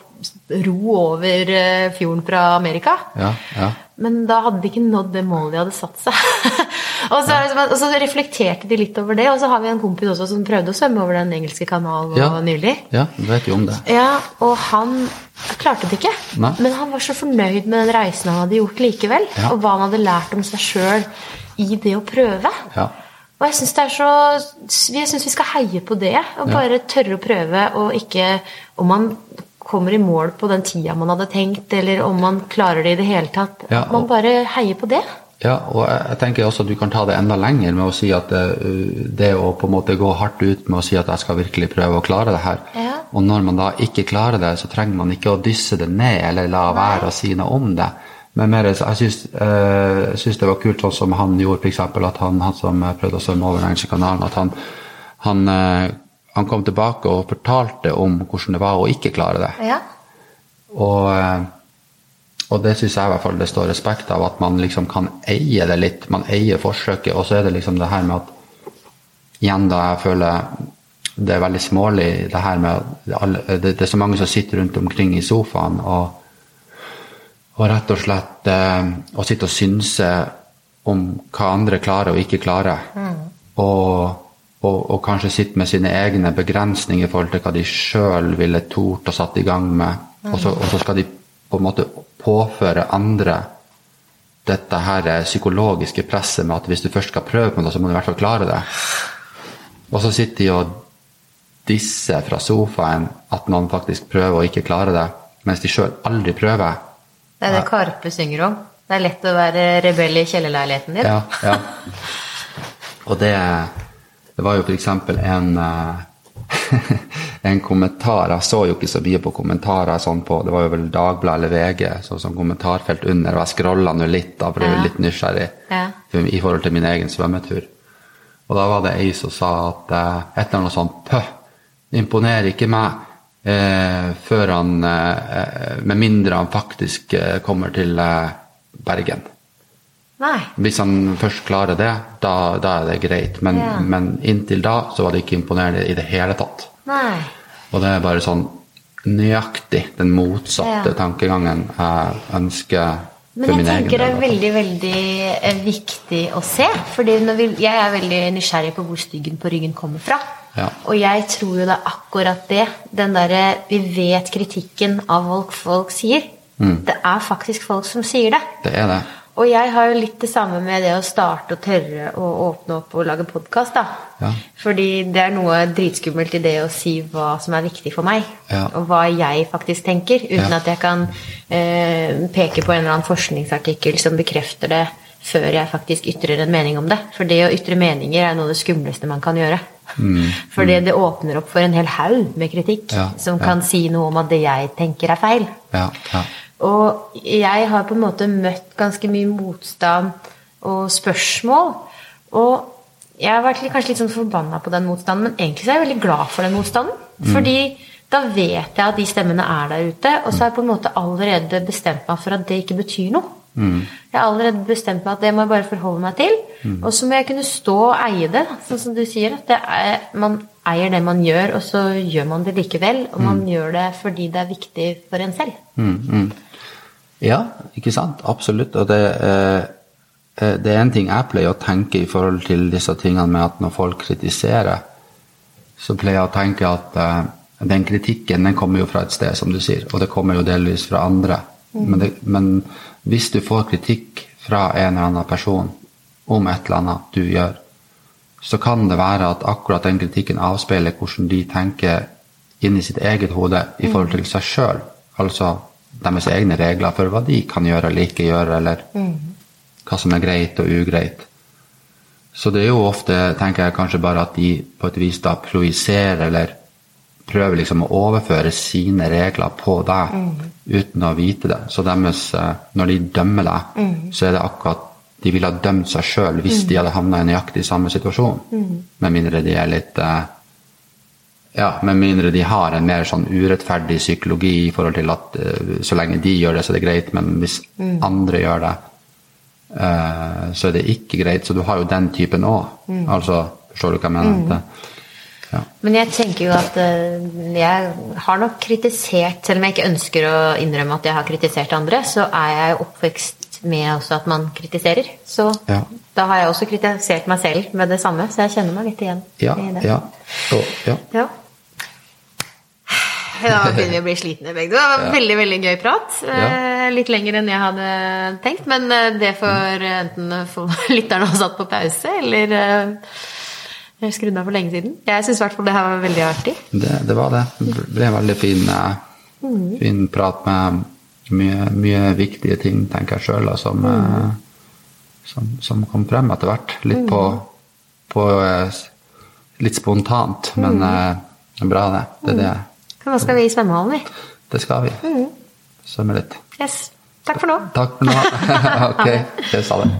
ro over eh, fjorden fra Amerika. Ja, ja. Men da hadde de ikke nådd det målet de hadde satt seg. og, så, og så reflekterte de litt over det. Og så har vi en kompis også som prøvde å svømme over den engelske kanalen Ja. nylig. ja, du vet jo om det. Ja, og han klarte det ikke. Nei. Men han var så fornøyd med den reisen han hadde gjort likevel. Ja. Og hva han hadde lært om seg sjøl i det å prøve. Ja. Og jeg syns vi skal heie på det. Og bare tørre å prøve, og ikke Om man kommer i mål på den tida man hadde tenkt, eller om man klarer det i det hele tatt. Ja, og, man bare heier på det. Ja, og jeg jeg tenker også at du kan ta det enda lenger med å si at det, det å på en måte gå hardt ut med å si at jeg skal virkelig prøve å klare det her. Ja. Og når man da ikke klarer det, så trenger man ikke å dysse det ned eller la være å si noe om det. Men mer, jeg syns, uh, det var kult sånn som han gjorde, f.eks. at han, han som prøvde å svømme over den engelske kanalen, at han, han, uh, han kom tilbake og fortalte om hvordan det var å ikke klare det. Ja. Og, eh, og det syns jeg i hvert fall det står respekt av, at man liksom kan eie det litt. Man eier forsøket. Og så er det liksom det her med at Igjen da jeg føler det er veldig smålig det her med det, det er så mange som sitter rundt omkring i sofaen og, og rett og slett eh, og sitte og synse om hva andre klarer og ikke klarer. Og, og, og kanskje sitte med sine egne begrensninger i forhold til hva de sjøl ville tort og satt i gang med. Og, så, og så skal de på en måte påføre andre dette her psykologiske presset med at hvis du først skal prøve på noe, så må du i hvert fall klare det. Og så sitter de og disser fra sofaen at noen faktisk prøver og ikke klarer det, mens de sjøl aldri prøver. Det er det Karpe synger om. Det er lett å være rebell i kjellerleiligheten din. Ja, ja. Og det, det var jo eksempel en, eh, en kommentar Jeg så jo ikke så mye på kommentarer sånn på Det var jo vel Dagbladet eller VG så, som kommentarfelt under, og jeg scrolla nå litt, da, for jeg var litt nysgjerrig Ja. i forhold til min egen svømmetur. Og da var det ei som sa at eh, et eller annet sånt Pøh, imponerer ikke meg. Eh, før han eh, Med mindre han faktisk eh, kommer til Bergen. Nei. Hvis han først klarer det, da, da er det greit. Men, Ja. men inntil da så var det ikke imponerende i det hele tatt. Nei. Og det er bare sånn nøyaktig den motsatte Ja. tankegangen jeg ønsker Men jeg tenker det er veldig veldig eh, viktig å se. fordi vi, jeg er veldig nysgjerrig på hvor styggen på ryggen kommer fra. Ja. Og jeg tror jo det er akkurat det. Den derre Vi vet kritikken av folk folk sier. Mm. Det er faktisk folk som sier det. Det er det. Og jeg har jo litt det samme med det å starte og tørre å åpne opp og lage podkast. Ja. Fordi det er noe dritskummelt i det å si hva som er viktig for meg. Ja. Og hva jeg faktisk tenker, uten Ja. at jeg kan eh, peke på en eller annen forskningsartikkel som bekrefter det før jeg faktisk ytrer en mening om det. For det å ytre meninger er noe av det skumleste man kan gjøre. Fordi det åpner opp for en hel haug med kritikk Mm. Ja, som ja. kan si noe om at det jeg tenker, er feil. Ja, ja. Og jeg har på en måte møtt ganske mye motstand og spørsmål. Og jeg har vært kanskje litt sånn forbanna på den motstanden, men egentlig så er jeg veldig glad for den motstanden. Fordi da vet jeg at de stemmene er der ute, og så har jeg på en måte allerede bestemt meg for at det ikke betyr noe. Jeg har allerede bestemt meg at det må jeg bare forholde meg til. Og så må jeg kunne stå og eie det, sånn som du sier. At det er, man eier det man gjør, og så gjør man det likevel. Og man gjør det fordi det er viktig for en selv. Mm, mm. Ja, ikke sant? Absolutt. Og det, eh, eh, det er en ting jeg pleier å tenke i forhold til disse tingene med at når folk kritiserer, så pleier jeg å tenke at eh, den kritikken den kommer jo fra et sted, som du sier, og det kommer jo delvis fra andre. Men, det, men hvis du får kritikk fra en eller annen person om et eller annet du gjør, så kan det være at akkurat den kritikken avspeiler hvordan de tenker inni sitt eget hode i forhold til seg sjøl. Altså deres egne regler for hva de kan gjøre eller ikke gjøre, eller hva som er greit og ugreit. Så det er jo ofte, tenker jeg kanskje bare at de på et vis da projiserer eller prøver liksom å overføre sine regler på deg uten å vite det. Så deres, eh, når de dømmer deg, så er det akkurat de ville ha dømt seg sjøl hvis de hadde havna i nøyaktig samme situasjon. Med mindre de er litt eh, Ja, med mindre de har en mer sånn urettferdig psykologi i forhold til at eh, så lenge de gjør det, så er det greit, men hvis andre gjør det, eh, så er det ikke greit. Så du har jo den typen òg. Altså, forstår du hva jeg mener? Det- Ja. Men jeg tenker jo at eh, jeg har nok kritisert Selv om jeg ikke ønsker å innrømme at jeg har kritisert andre, så er jeg jo oppvekst med også at man kritiserer. Så Ja. da har jeg også kritisert meg selv med det samme, så jeg kjenner meg litt igjen Ja, i det. ja. Og, ja. Ja. Da begynner vi å bli slitne begge to. Det var veldig veldig gøy prat. Ja. Litt lenger enn jeg hadde tenkt, men eh, det får enten få lytterne ha satt på pause, eller eh, skrudd av for lenge siden. Jeg syns i hvert fall det her var veldig artig. Det, det var det. Det ble en veldig fin, eh, fin prat med mye, mye viktige ting, tenker jeg sjøl, som, mm. som, som kom frem etter hvert. Litt på, på eh, Litt spontant, men mm. bra, det. Det, er det. Nå skal vi i svømmehallen, vi. det skal vi. Svømme litt. Yes. Takk for nå. Takk for nå. ok, ses, ha det.